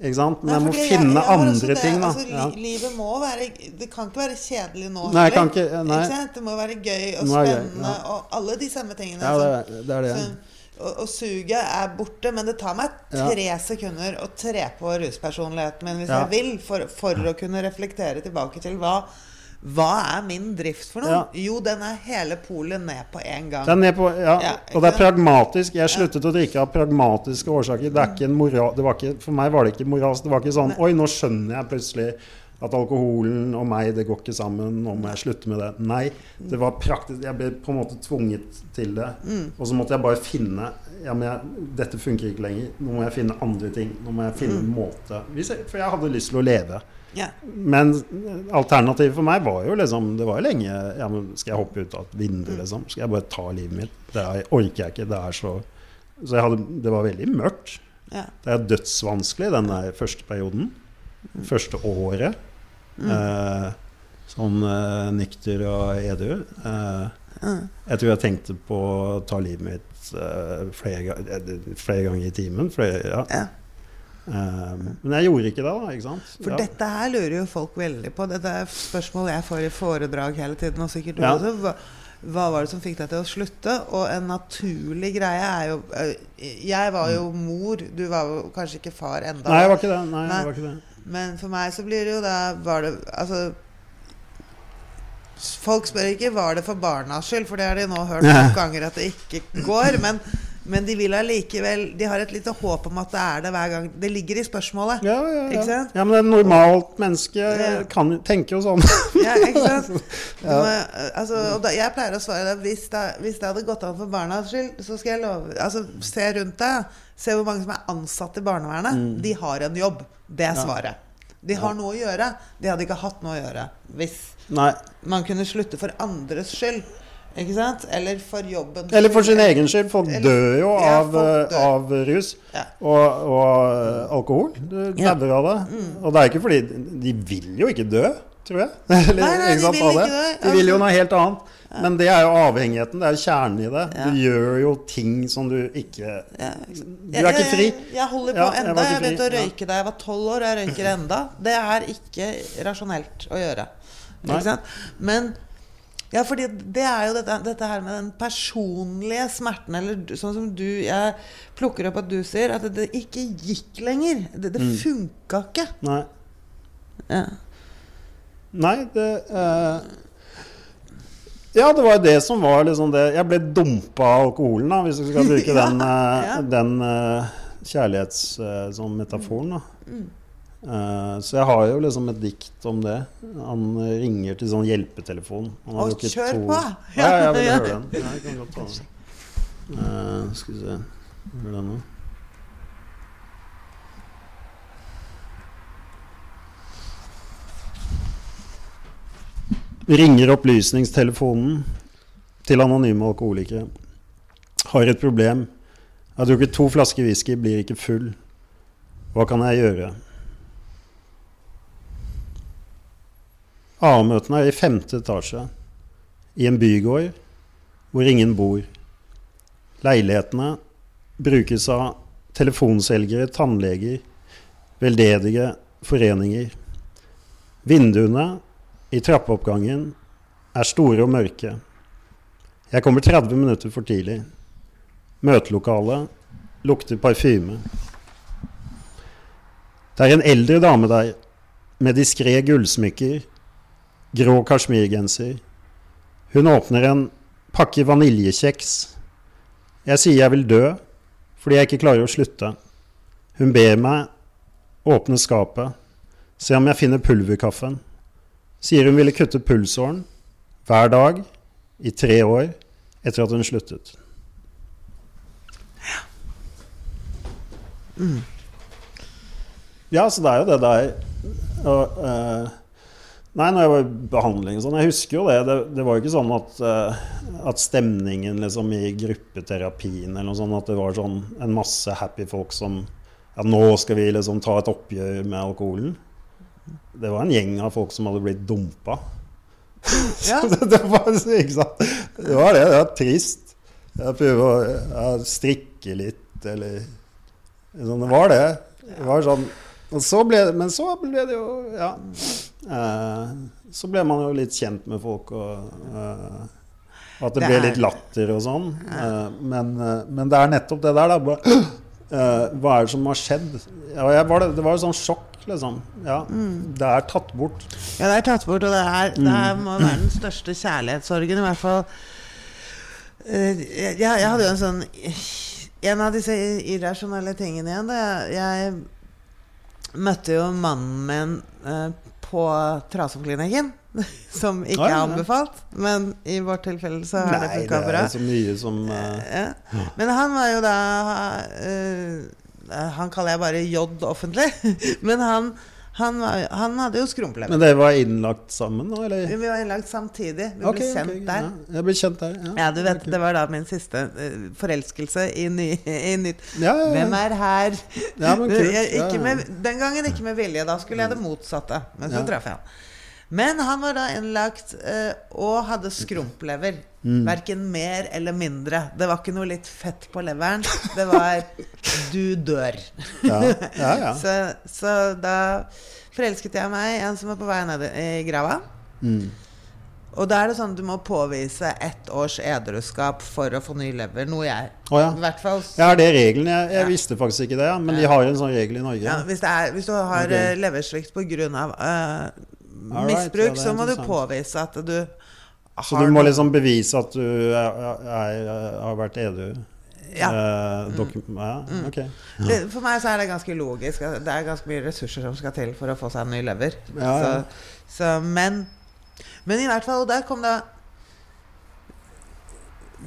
Ikke sant? Men Nei, jeg må jeg, finne jeg andre det, ting, da. Altså, Ja. Livet må være Det kan ikke være kjedelig nå Nei, kan ikke- nei. sant? Det må være gøy og spennende gøy, ja. og alle de samme tingene. Ja, det, er- det er det. Så, og, og suget er borte, men det tar meg Ja. tre sekunder å tre på ruspersonligheten min hvis Ja. jeg vil, for, for å kunne reflektere tilbake til hva hva er min drift for noe? Ja. Jo, den er hele polet ned på en gang. Er på, ja, Ja, og det er pragmatisk. Jeg sluttet å drikke av pragmatiske årsaker. Det er ikke en moral, det var ikke, for meg var det ikke moralsk. Det var ikke sånn Oi, nå skjønner jeg plutselig at alkoholen og meg, det går ikke sammen. Nå må jeg slutte med det. Nei. Det var praktisk. Jeg ble på en måte tvunget til det. Mm. Og så måtte jeg bare finne ja, men jeg, Dette funker ikke lenger. Nå må jeg finne andre ting. Nå må jeg finne Mm. en måte hvis jeg, For jeg hadde lyst til å leve. Ja. Men alternativet for meg var jo liksom Det var jo lenge ja, men Skal jeg hoppe ut av et vindu, liksom? Skal jeg bare ta livet mitt? Det er, orker jeg ikke. Det er så Så hadde, det var veldig mørkt. Yeah. Det er dødsvanskelig den der første perioden. Første året. Eh, sånn eh, nykter og edru. Eh, jeg tror jeg tenkte på å ta livet mitt eh, flere, flere ganger i timen. Flere, ja. Ja. Eh, men jeg gjorde ikke det, da. Ikke sant? For ja. dette her lurer jo folk veldig på. Dette er spørsmål jeg får i foredrag hele tiden, og sikkert du Ja. også. Hva, hva var det som fikk deg til å slutte? Og en naturlig greie er jo Jeg var jo mor, du var jo kanskje ikke far enda. Nei, jeg var ikke det. Nei, Nei. var ikke det. Men for meg så blir det jo da Var det Altså Folk spør ikke var det for barnas skyld, for det har de nå hørt noen ganger at det ikke går. Men, Men de vil allikevel De har et lite håp om at det er det hver gang. Det ligger i spørsmålet. Ja, ja, ja. ja, men et normalt menneske kan, tenker jo sånn. Ja, ikke sant? Må, altså, da, jeg pleier å svare deg hvis, det- hvis det hadde gått an for barnas skyld, så skal jeg love Altså, se rundt deg. Se hvor mange som er ansatt i barnevernet. Mm. De har en jobb. Det er svaret. De har noe å gjøre. De hadde ikke hatt noe å gjøre hvis Nei. man kunne slutte for andres skyld. Ikke sant? Eller for jobben. Eller for sin egen skyld. Folk dør jo Ja, av, folk dør. av rus Ja. og, og eh, alkohol. Du Ja. av det. Mm. Og det er ikke fordi De vil jo ikke dø, tror jeg. Eller, Nei, nei, de vil ikke dø. De vil jo noe helt annet. Men det er jo avhengigheten. Det er jo kjernen i det. Du gjør jo ting som du ikke Ja, Du er ikke fri. Jeg, jeg holder på jeg enda. Jeg begynte å røyke da jeg var tolv år, og jeg røyker enda. Det er ikke rasjonelt å gjøre. Men ja, fordi det er jo dette, dette her med den personlige smerten, eller sånn som du Jeg plukker opp at du sier at det, det ikke gikk lenger. Det, Mm. funka ikke. Nei. Ja. Nei, det eh, Ja, det var det som var liksom det Jeg ble dumpa av alkoholen, da, hvis vi skal bruke den, eh, Ja. den eh, kjærlighetsmetaforen. eh, som da. Mm. Eh, så jeg har jo liksom et dikt om det. Han ringer til sånn hjelpetelefon. Han har Å, kjør to- på! Ja, ja, jeg vil Ja. høre den. Ja, jeg kan godt ta den. Uh, skal vi se Hør den nå. Ringer opplysningstelefonen til anonyme alkoholikere. Har et problem. Jeg har drukket to flasker whisky, blir ikke full. Hva kan jeg gjøre? A-møtene er i femte etasje. I en bygård hvor ingen bor. Leilighetene brukes av telefonselgere, tannleger, veldedige foreninger. Vinduene i trappeoppgangen er store og mørke. Jeg kommer 30 minutter for tidlig. Møtelokalet lukter parfyme. Det er en eldre dame der med diskré gullsmykker, grå kasjmirgenser. Hun åpner en pakke vaniljekjeks. Jeg sier jeg vil dø fordi jeg ikke klarer å slutte. Hun ber meg åpne skapet, se om jeg finner pulverkaffen. Sier hun ville kutte pulsåren hver dag i tre år etter at hun sluttet. Ja, så det er jo det der og, eh, Nei, når jeg var i behandling og sånn, jeg husker jo det. Det, det var jo ikke sånn at, eh, at stemningen liksom i gruppeterapien eller noe sånt, at det var sånn en masse happy folk som Ja, nå skal vi liksom ta et oppgjør med alkoholen. Det var en gjeng av folk som hadde blitt dumpa. Ja. Det, var ikke sant? Det var det. Det var trist. Jeg prøver å strikke litt, eller sånn. Det var det. Det var sånn og så ble, Men så ble det jo Ja. Eh, så ble man jo litt kjent med folk, og eh, at det Det ble litt latter og sånn. Eh, men, eh, men det er nettopp det der, da. Bare, eh, hva er det som har skjedd? Ja, var det, det var jo sånn sjokk, liksom. Ja, Det er tatt bort. Ja, det er tatt bort, og det, er, det er, må være den største kjærlighetssorgen, i hvert fall. Eh, jeg, jeg hadde jo en sånn En av disse irrasjonelle tingene igjen. Jeg møtte jo mannen min på Trasomklinikken. Som ikke er anbefalt, men i vårt tilfelle så har det Nei, det funka bra. så mye som uh... Ja. Men han var jo da uh, Han kaller jeg bare J offentlig. Men han, han, var, han hadde jo skrumplever. Men dere var innlagt sammen, da? Eller? Vi var innlagt samtidig. Vi okay, ble kjent kjent der. Ja, jeg ble kjent der. Ja, Ja, du vet, okay. Det var da min siste eh, forelskelse i, ny, i nytt. Ja. Hvem er her? Ja, men ikke med, den gangen ikke med vilje. Da skulle jeg det motsatte. Men så traff jeg han. Men han var da innlagt eh, og hadde skrumplever. Mm. Verken mer eller mindre. Det var ikke noe litt fett på leveren. Det var 'du dør'. Ja, ja, ja. Så, så da forelsket jeg meg i en som var på vei ned i grava. Mm. Og da er det sånn du må påvise ett års edruskap for å få ny lever. Noe jeg oh, ja. I hvert fall Ja, Ja, er det regelen? Jeg, jeg Ja. visste faktisk ikke det, ja. men de har en sånn regel i Norge. ja, hvis, det er, hvis du har leversvikt på leversvikt pga. Uh, Alright, misbruk, ja, så må du påvise at du Så du må liksom bevise at du er, er, er, har vært edru? Ja. Eh, mm. ja, ok. Det, for meg så er det ganske logisk. Det er ganske mye ressurser som skal til for å få seg en ny lever. Ja, ja. Så, så, men, men i hvert fall, der kom det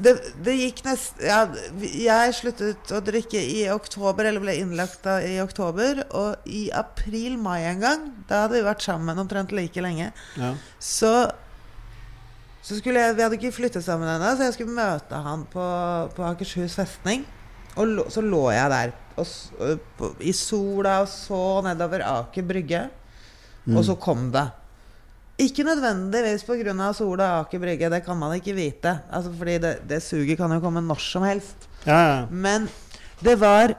det, det gikk nest ja, Jeg sluttet å drikke i oktober, eller ble innlagt da, i oktober. Og i april-mai en gang, da hadde vi vært sammen omtrent like lenge, Ja. så så skulle jeg, Vi hadde ikke flyttet sammen ennå, så jeg skulle møte han på, på Akershus festning. Og lo, så lå jeg der og, og på, i sola og så nedover Aker Brygge. Og så kom det. Ikke nødvendigvis pga. sola og Aker Brygge, det kan man ikke vite. Altså, fordi det, det suget kan jo komme når som helst. Ja, ja. Men det var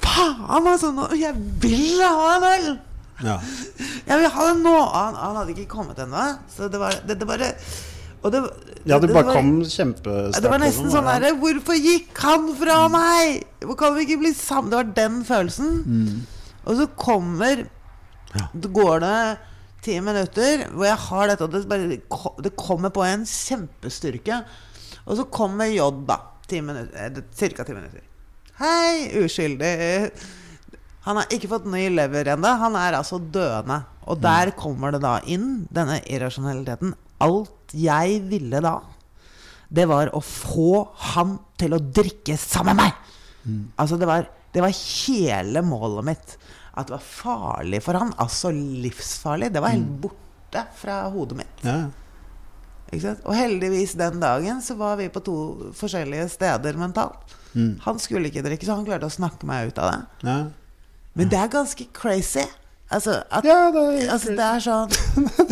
Faen, altså! Nå, jeg vil ha en øl! ja. Jeg vil ha den nå! Han, han hadde ikke kommet ennå. Så det var det, det bare og det, ja, det bare var- kom kjempesterkt. Det var nesten sånn ja. derre Hvorfor gikk han fra meg? Hvor kan vi ikke bli sammen? Det var den følelsen. Mm. Og så kommer Det går det ti minutter hvor jeg har dette, og det, bare, det kommer på en kjempestyrke. Og så kommer J, da. Ti Ca. ti minutter. Hei, uskyldig. Han har ikke fått ny lever ennå. Han er altså døende. Og der kommer det da inn, denne irrasjonaliteten. Alt jeg ville da, det var å få han til å drikke sammen med meg. Altså, det var, det var hele målet mitt. At det var farlig for han. Altså livsfarlig. Det var helt borte fra hodet mitt. Ja. Og heldigvis den dagen så var vi på to forskjellige steder mentalt. Han skulle ikke drikke, så han klarte å snakke meg ut av det. Ja. Men det er ganske crazy. Altså, at, Ja, det er altså, det er sånn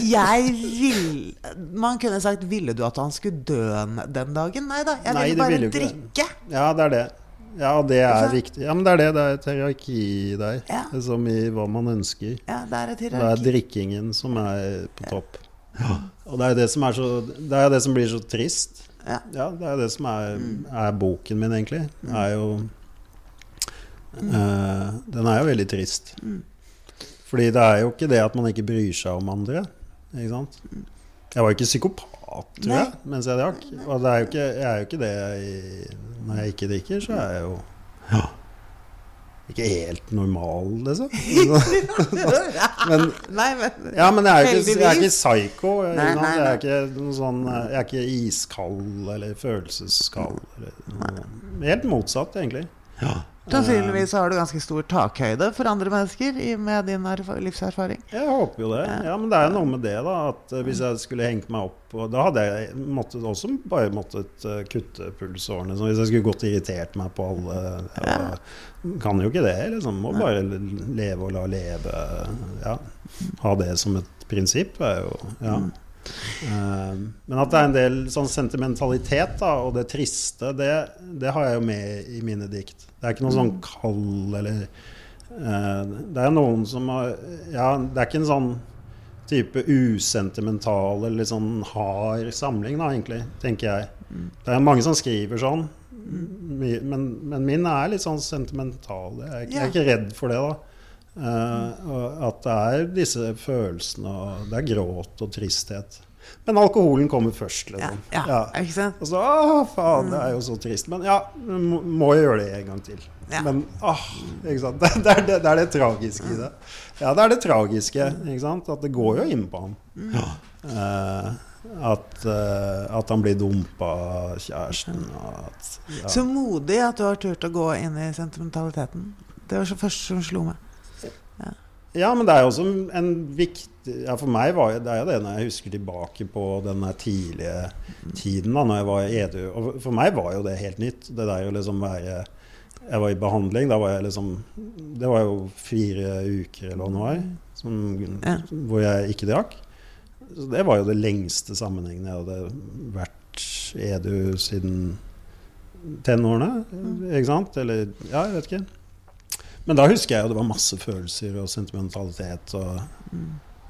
Jeg vil Man kunne sagt 'Ville du at han skulle dø den dagen?' Nei da. Jeg ville Nei, bare ville drikke. Ja, det er det. Ja, det er viktig. Ja, men det er det. Det er et hierarki der. Ja. Som i hva man ønsker. Ja, det er et Det er drikkingen som er på topp. Og det er det som er så Det er det som blir så trist. Ja. Ja, det er det som er, er boken min, egentlig. Mm. Er jo eh, Den er jo veldig trist. Mm. Fordi det er jo ikke det at man ikke bryr seg om andre. Ikke sant? Jeg var jo ikke psykopat, tror jeg, mens jeg drakk. Og det er jo ikke, jeg er jo ikke det jeg, når jeg ikke drikker, så er jeg jo ikke helt normal, liksom. men, Nei, men ja, men jeg er jo ikke, jeg er ikke psycho. Nei, ikke nei, Jeg, er ikke noe sånn, jeg er ikke iskald eller følelseskald. Eller, noe. helt motsatt, egentlig. Sannsynligvis har du ganske stor takhøyde for andre mennesker med din livserfaring. Jeg håper jo det. Ja, Men det er noe med det, da. At eh, hvis jeg skulle hengt meg opp Da hadde jeg måttet, også bare måttet eh, kutte pulsårene. Så hvis jeg skulle gått og irritert meg på alle ja, Kan jo ikke det, liksom. Må bare leve og la leve. Ja. Ha det som et prinsipp er jo Ja. Eh, Men at det er en del sånn sentimentalitet da, og det triste, det, det har jeg jo med i mine dikt. Det er ikke noe sånn kald eller uh, Det er noen som har Ja, det er ikke en sånn type usentimental eller litt sånn hard samling, da, egentlig, tenker jeg. Det er mange som skriver sånn, men, men min er litt sånn sentimental. Jeg jeg er ikke redd for det, da. Eh, og at det er disse følelsene, og det er gråt og tristhet. Men alkoholen kommer først, Ja, ja, ja, ikke sant? Og så Å, faen, det er jo så trist. Men ja, må, må jeg gjøre det en gang til. Ja. Men åh, ikke sant? Det, det, er det, det er det tragiske i det. Ja, det er det tragiske. Ikke sant? At det går jo inn på ham. Eh, at, uh, at han blir dumpa av kjæresten. og At, ja. Så modig at du har turt å gå inn i sentimentaliteten. Det var så første som slo meg. Ja, men det er jo også en viktig ja, For meg var det, er jo det når jeg husker tilbake på den tidlige tiden da når jeg var edru. Og for- meg var jo det helt nytt. Det der å liksom være Jeg var i behandling. Da var jeg liksom Det var jo fire uker eller var som, Ja. hvor jeg ikke drakk. Så det var jo det lengste sammenhengen jeg hadde vært edru siden tenårene. Ikke sant? Eller Ja, jeg vet ikke. Men da husker jeg jo det var masse følelser og sentimentalitet. Og,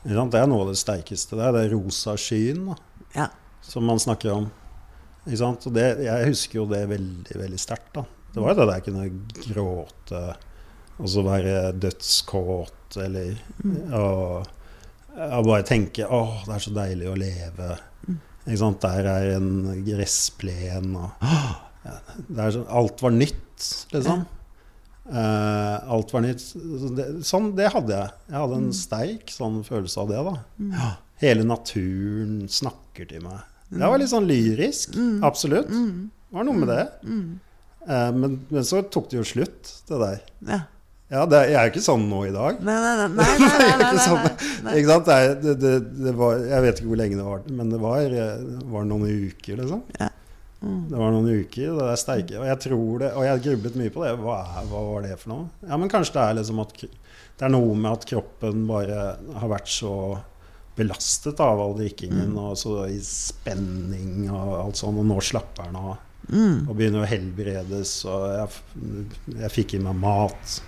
sant? Det er noe av det sterkeste. Det er det rosa skyen da, Ja. som man snakker om. Ikke sant? Og det, jeg husker jo det veldig veldig sterkt. Det var jo det der jeg kunne gråte og så være dødskåt eller og, og bare tenke åh, det er så deilig å leve. Ikke sant? Der er en gressplen og ja, er sånn, Alt var nytt, liksom. Eh, alt var nytt. Det, sånn, det hadde jeg. Jeg hadde en sterk sånn følelse av det. da. Ja. Hele naturen snakker til meg. Det var litt sånn lyrisk. Absolutt. Det var noe med det. Eh, men, men så tok det jo slutt, det der. Ja. Ja, det, jeg er jo ikke sånn nå i dag. Nei, nei, nei. nei, nei, nei, nei, Ikke nei, sånn, nei. ikke sant? Det, det, det, det var, jeg vet ikke hvor lenge det var, men det var, eh, var noen uker, liksom. Ja. Det var noen uker, det er sterke. Og jeg tror det, og jeg grublet mye på det. Hva, er, hva var det for noe? Ja, men kanskje det er liksom at det er noe med at kroppen bare har vært så belastet av all drikkingen og så i spenning og alt sånn, og nå slapper den av. Og begynner å helbredes, og jeg, jeg fikk i meg mat.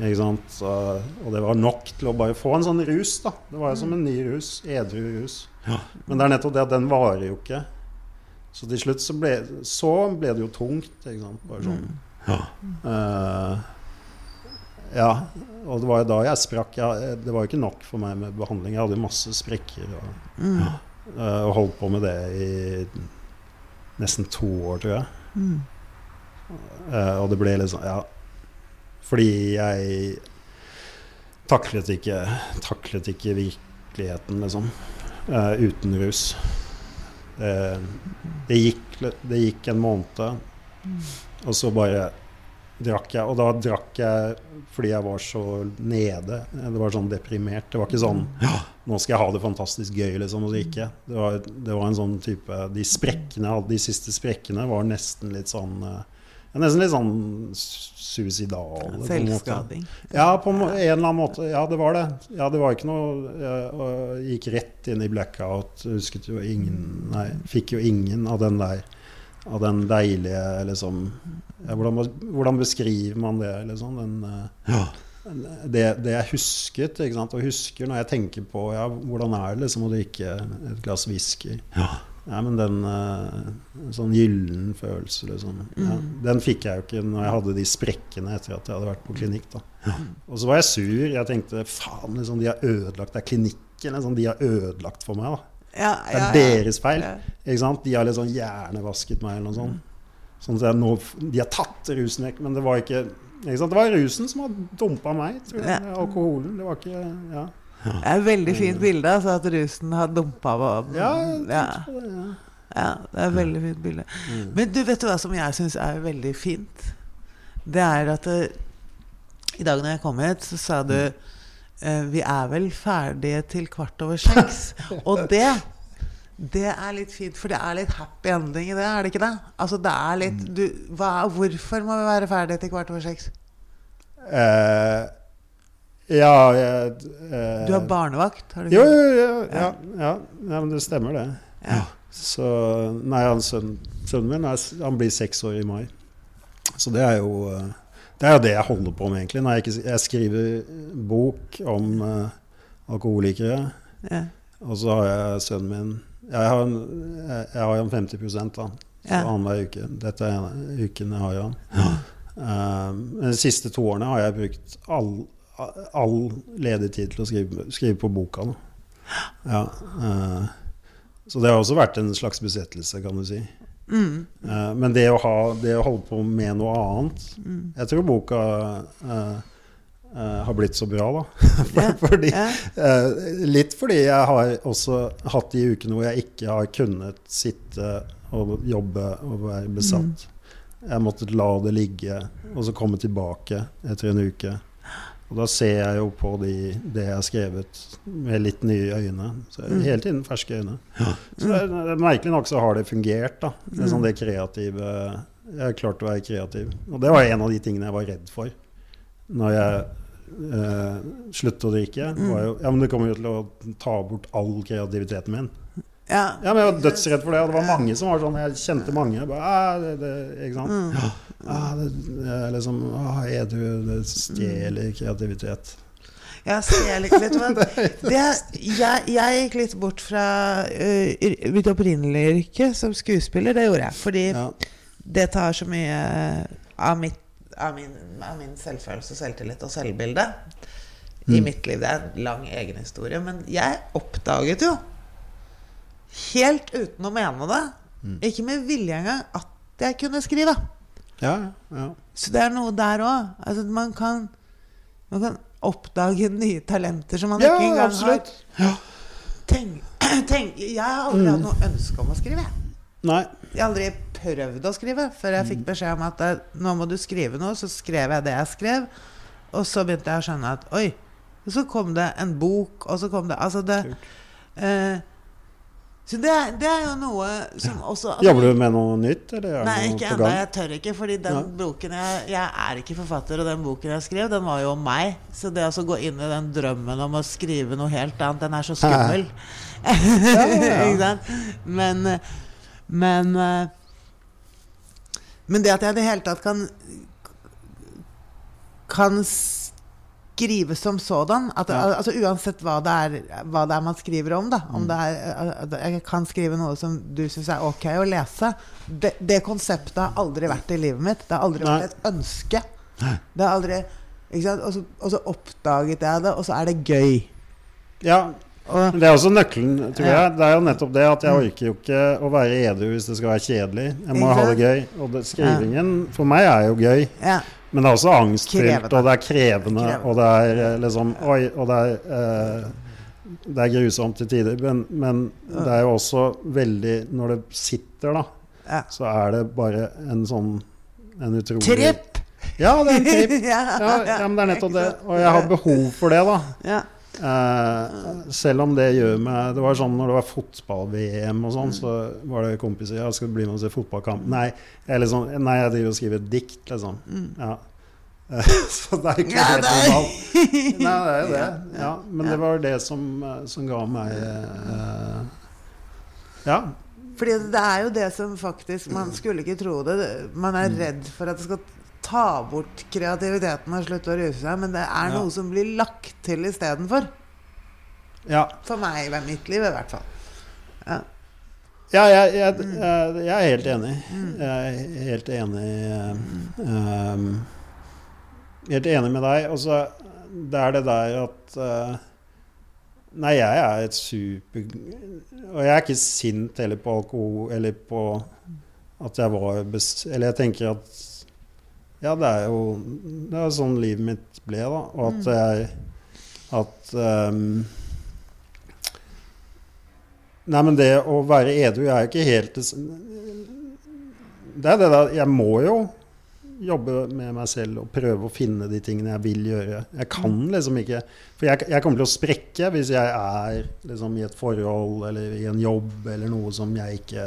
Ikke sant? Og, og det var nok til å bare få en sånn rus, da. Det var jo som en ny rus. Edru rus. Men det er nettopp det at den varer jo ikke. Så til slutt så ble, så ble det jo tungt. Ikke sant? Bare sånn. Eh, ja. Og det var jo da jeg sprakk. Jeg, det var jo ikke nok for meg med behandling. Jeg hadde jo masse sprekker. Og, eh, og holdt på med det i nesten to år, tror jeg. Eh, og det ble liksom Ja. Fordi jeg taklet ikke, taklet ikke virkeligheten, liksom. eh, uten rus. Det, det, gikk, det gikk en måned, og så bare drakk jeg. Og da drakk jeg fordi jeg var så nede. Det var sånn deprimert. Det var ikke sånn nå skal jeg ha det fantastisk gøy, liksom. Og så gikk jeg. Det var, det var en sånn type De sprekkene jeg hadde, de siste sprekkene, var nesten litt sånn eh, ja, Nesten litt sånn suicidale. på. Selvskading. Ja, på en eller annen måte. Ja, det var det. Ja, det var ikke noe Jeg gikk rett inn i blackout. Husket jo ingen Nei, fikk jo ingen av den der Av den deilige liksom ja, hvordan, hvordan beskriver man det, liksom? Den, ja. det, det jeg husket, ikke sant? og husker når jeg tenker på ja, hvordan er det liksom å drikke et glass whisky. Ja, men den eh, sånn gyllen følelse, liksom. Ja, den fikk jeg jo ikke når jeg hadde de sprekkene etter at jeg hadde vært på klinikk. da. Og så var jeg sur. Jeg tenkte faen, liksom, de har ødelagt Det er klinikken liksom, de har ødelagt for meg. da. Ja, Det er ja, ja. deres feil. Ikke sant? De har liksom hjernevasket meg eller noe sånt. Sånn at jeg nå, de har tatt rusen vekk, men det var ikke ikke? Det var rusen som har dumpa meg. Ja. Alkoholen. Det var ikke Ja. Det er et veldig fint bilde, altså, at rusen har dumpa på ja, ja. det, ja. Det er et veldig fint bilde. Men du, vet du hva som jeg syns er veldig fint? Det er at eh, I dag når jeg kom hit, så sa du eh, Vi er vel ferdige til kvart over seks. Og det det er litt fint, for det er litt happy ending i det, er det ikke det? Altså det er litt du, hva, Hvorfor må vi være ferdige til kvart over seks? Eh, ja jeg, eh, Du har barnevakt, har du Jo, ikke? jo, jo, ja, ja, ja, men det stemmer, det. Ja. Så Nei, han, sønnen, sønnen min er, han blir seks år i mai. Så det er jo eh, det er jo det jeg holder på med, egentlig. Jeg, ikke, jeg skriver bok om eh, alkoholikere, Ja. og så har jeg sønnen min Jeg har en, jeg, jeg har en 50% da. Så Ja. annenhver uke. Dette er uken jeg har han. Eh, men de siste to årene har jeg brukt all, all ledig tid til å skrive, skrive på boka. Ja, eh, så det har også vært en slags besettelse, kan du si. Mm. Eh, men det å, ha, det å holde på med noe annet Mm. Jeg tror boka eh, har blitt så bra, da. Yeah. fordi, yeah. litt fordi jeg har også hatt de ukene hvor jeg ikke har kunnet sitte og jobbe og være besatt. Mm. Jeg måtte la det ligge, og så komme tilbake etter en uke. Og da ser jeg jo på de, det jeg har skrevet med litt nye øyne. Så Mm. Hele tiden ferske øyne. Så det, er- merkelig nok så har det fungert, da. Det, er sånn det kreative Jeg har klart å være kreativ. Og det var en av de tingene jeg var redd for når jeg eh, sluttet å drikke. Var jo, ja, men det kommer jo til å ta bort all kreativiteten min. Ja. Ja, men Jeg var dødsredd for det, og det var mange som var sånn. Jeg kjente mange. Jeg bare, ah, det, det, ikke sant? Ah, det, det er liksom ah, Er du Det stjeler kreativitet. Ja, litt, vet? Det, jeg, jeg gikk litt bort fra uh, mitt opprinnelige yrke som skuespiller. Det gjorde jeg. Fordi Ja. det tar så mye av, mitt, av, min, av min selvfølelse, selvtillit og selvbilde i Mm. mitt liv. Det er en lang egen historie. Men jeg oppdaget jo helt uten å mene det, ikke med vilje engang, at jeg kunne skrive. Ja, ja. Så det er noe der òg. Altså, man, kan, man kan oppdage nye talenter som man Ja, ikke engang absolutt. har tenk, tenk, Jeg har aldri hatt noe ønske om å skrive. Nei. Jeg har aldri prøvd å skrive før jeg fikk beskjed om at eh, nå må du skrive noe. Så skrev jeg det jeg skrev, og så begynte jeg å skjønne at oi. Så kom det en bok, og så kom det Altså det eh, Så det, det er jo noe som også altså, Jobber du med noe nytt, eller er Nei, ikke ennå. Jeg tør ikke. Fordi den ja. boken jeg, jeg er ikke forfatter, og den boken jeg skrev, den var jo om meg. Så det å gå inn i den drømmen om å skrive noe helt annet, den er så skummel. ikke sant? Men Men Men det at jeg i det hele tatt kan Kan skrive som sådan at, Ja. altså Uansett hva det, er, hva det er man skriver om, da. Om det er, jeg kan skrive noe som du syns er ok å lese. Det, det konseptet har aldri vært i livet mitt. Det har aldri Nei. vært et ønske. Det har aldri? Og, så, og så oppdaget jeg det, og så er det gøy. Ja, Og, det er også nøkkelen, tror jeg. Det er jo nettopp det at jeg orker jo ikke å være edru hvis det skal være kjedelig. Jeg må ha det gøy. Og det, skrivingen for meg er jo gøy. ja. Men det er også angstfylt, og det er krevende, Krevende. og det er eh, liksom Oi, og det er eh, Det er grusomt til tider. Men, men det er jo også veldig Når det sitter, da, så er det bare en sånn En utrolig Tripp! Ja, det er en tripp. ja, Ja, ja, men det er nettopp det. Og jeg har behov for det, da. Ja. Eh, selv om det gjør meg Det var sånn når det var fotball-VM og sånn, så var det kompiser Ja, skal du bli med og se fotballkamp? Nei, jeg, liksom, nei, jeg driver og skriver et dikt, liksom. Ja. Eh, så det er ikke Ja, helt normalt. Nei, det er jo det. Ja, men det var det som, eh, som ga meg eh, Ja. Fordi det er jo det som faktisk Man skulle ikke tro det. Man er redd for at det skal ta bort kreativiteten og slutte å ruse seg, men det er Ja. noe som blir lagt til istedenfor. ja. For meg i mitt liv, i hvert fall. Ja. Ja, jeg, jeg, jeg, jeg er helt enig. Jeg er helt enig um, Helt enig med deg. Og så det er det der at uh, Nei, jeg er et super Og jeg er ikke sint heller på alkohol eller på at jeg var. Eller jeg tenker at Ja, det er jo Det er sånn livet mitt ble, da. Og at jeg At um, Nei, men det å være edru er jo ikke helt det Det er det der Jeg må jo jobbe med meg selv og prøve å finne de tingene jeg vil gjøre. Jeg kan liksom ikke For jeg, jeg kommer til å sprekke hvis jeg er liksom i et forhold eller i en jobb eller noe som jeg ikke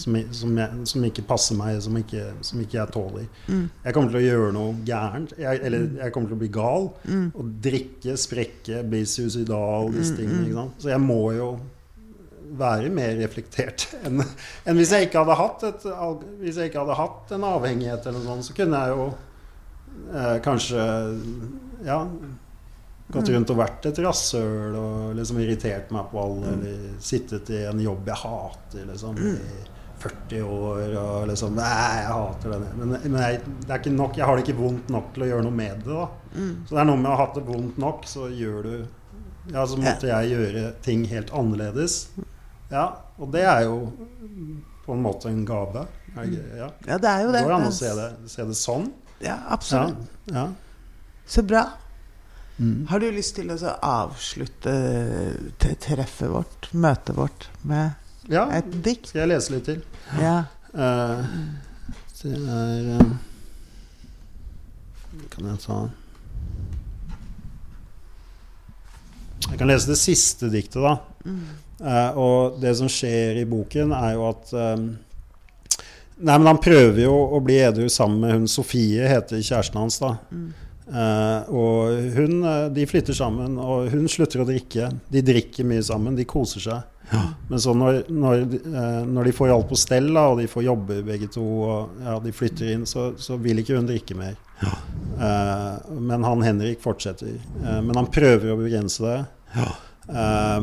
Som, som, jeg, som ikke passer meg, som ikke, som ikke jeg tåler. Jeg kommer til å gjøre noe gærent. Jeg, eller jeg kommer til å bli gal. Og drikke, sprekke, bli suicidal, disse tingene. Ikke sant? Så jeg må jo være mer reflektert enn en hvis jeg ikke hadde hatt et, Hvis jeg ikke hadde hatt en avhengighet eller noe sånt, så kunne jeg jo eh, kanskje ja, gått rundt og vært et rasshøl og liksom irritert meg på alle, eller sittet i en jobb jeg hater, liksom, i 40 år og liksom Nei, jeg hater den. Men, men jeg, det nok, jeg har det ikke vondt nok til å gjøre noe med det. da. Så det er noe med å ha hatt det vondt nok, så gjør du Ja, så måtte jeg gjøre ting helt annerledes. Ja, og det er jo på en måte en gave. Ja. Ja, det er jo Det det. går an å se det, se det sånn. Ja, Ja, absolutt. ja. Så bra. Har du lyst til å så avslutte treffet vårt, møtet vårt, med ja. et dikt? Skal jeg lese litt til? Ja. Uh, det er uh, Kan jeg ta Jeg kan lese det siste diktet, da. Eh, og det som skjer i boken, er jo at um, Nei, men han prøver jo å bli edru sammen med hun Sofie, heter kjæresten hans, da. Eh, og hun, de flytter sammen, og hun slutter å drikke. De drikker mye sammen, de koser seg. Men så når, når, når de får alt på stell, da, og de får jobbe begge to, og ja, de flytter inn, så, så vil ikke hun drikke mer. Eh, men han Henrik fortsetter. Men han prøver å begrense det. Eh,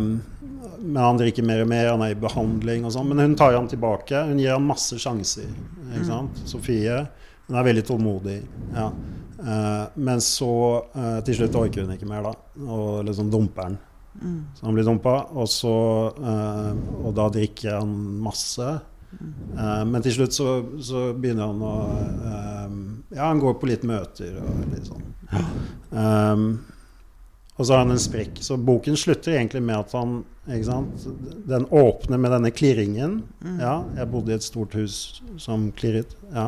men han drikker mer og mer, han er i behandling og sånn. Men hun tar han tilbake. Hun gir han masse sjanser. Ikke sant? Sofie. Hun er veldig tålmodig. Ja. Uh, men så uh, til slutt orker hun ikke mer, da. Og liksom dumper han. Så han blir dumpa, og, så, uh, og da drikker han masse. Eh, men til slutt så, så begynner han å Ja, han går på litt møter og litt sånn. Um, og så har han en sprekk. Så boken slutter egentlig med at han sant? Den åpner med denne klirringen. Ja, jeg bodde i et stort hus som klirret. Ja.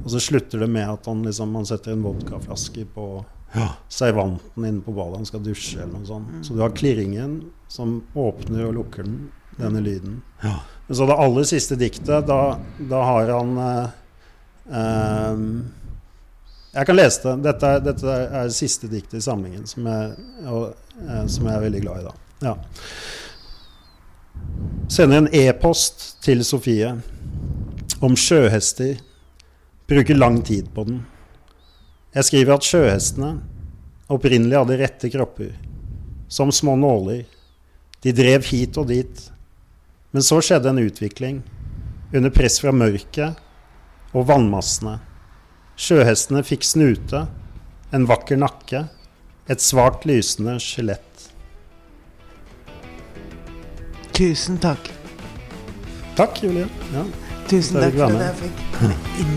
Og så slutter det med at han, liksom, han setter en vodkaflaske på servanten inne på badet. Han skal dusje eller noe sånt. Så du har klirringen som åpner og lukker den, denne lyden. Men så det aller siste diktet, da, da har han eh, ehm, Jeg kan lese det. Dette er, dette er siste diktet i samlingen, som jeg, og, eh, som jeg er veldig glad i. da. Ja. Sender en e-post til Sofie om sjøhester. Bruker lang tid på den. Jeg skriver at sjøhestene opprinnelig hadde rette kropper, som små nåler. De drev hit og dit. Men så skjedde en utvikling, under press fra mørket og vannmassene. Sjøhestene fikk snute, en vakker nakke, et svakt lysende skjelett. Tusen takk. Takk, Julie. Ja. Tusen takk for at jeg fikk inn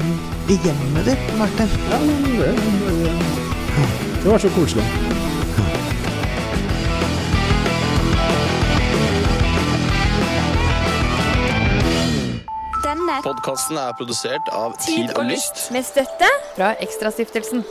i hjemmet ditt, Martin. Ja, det, det, det var så koselig. Denne Podkasten er produsert av Tid og Lyst med støtte fra Ekstrastiftelsen.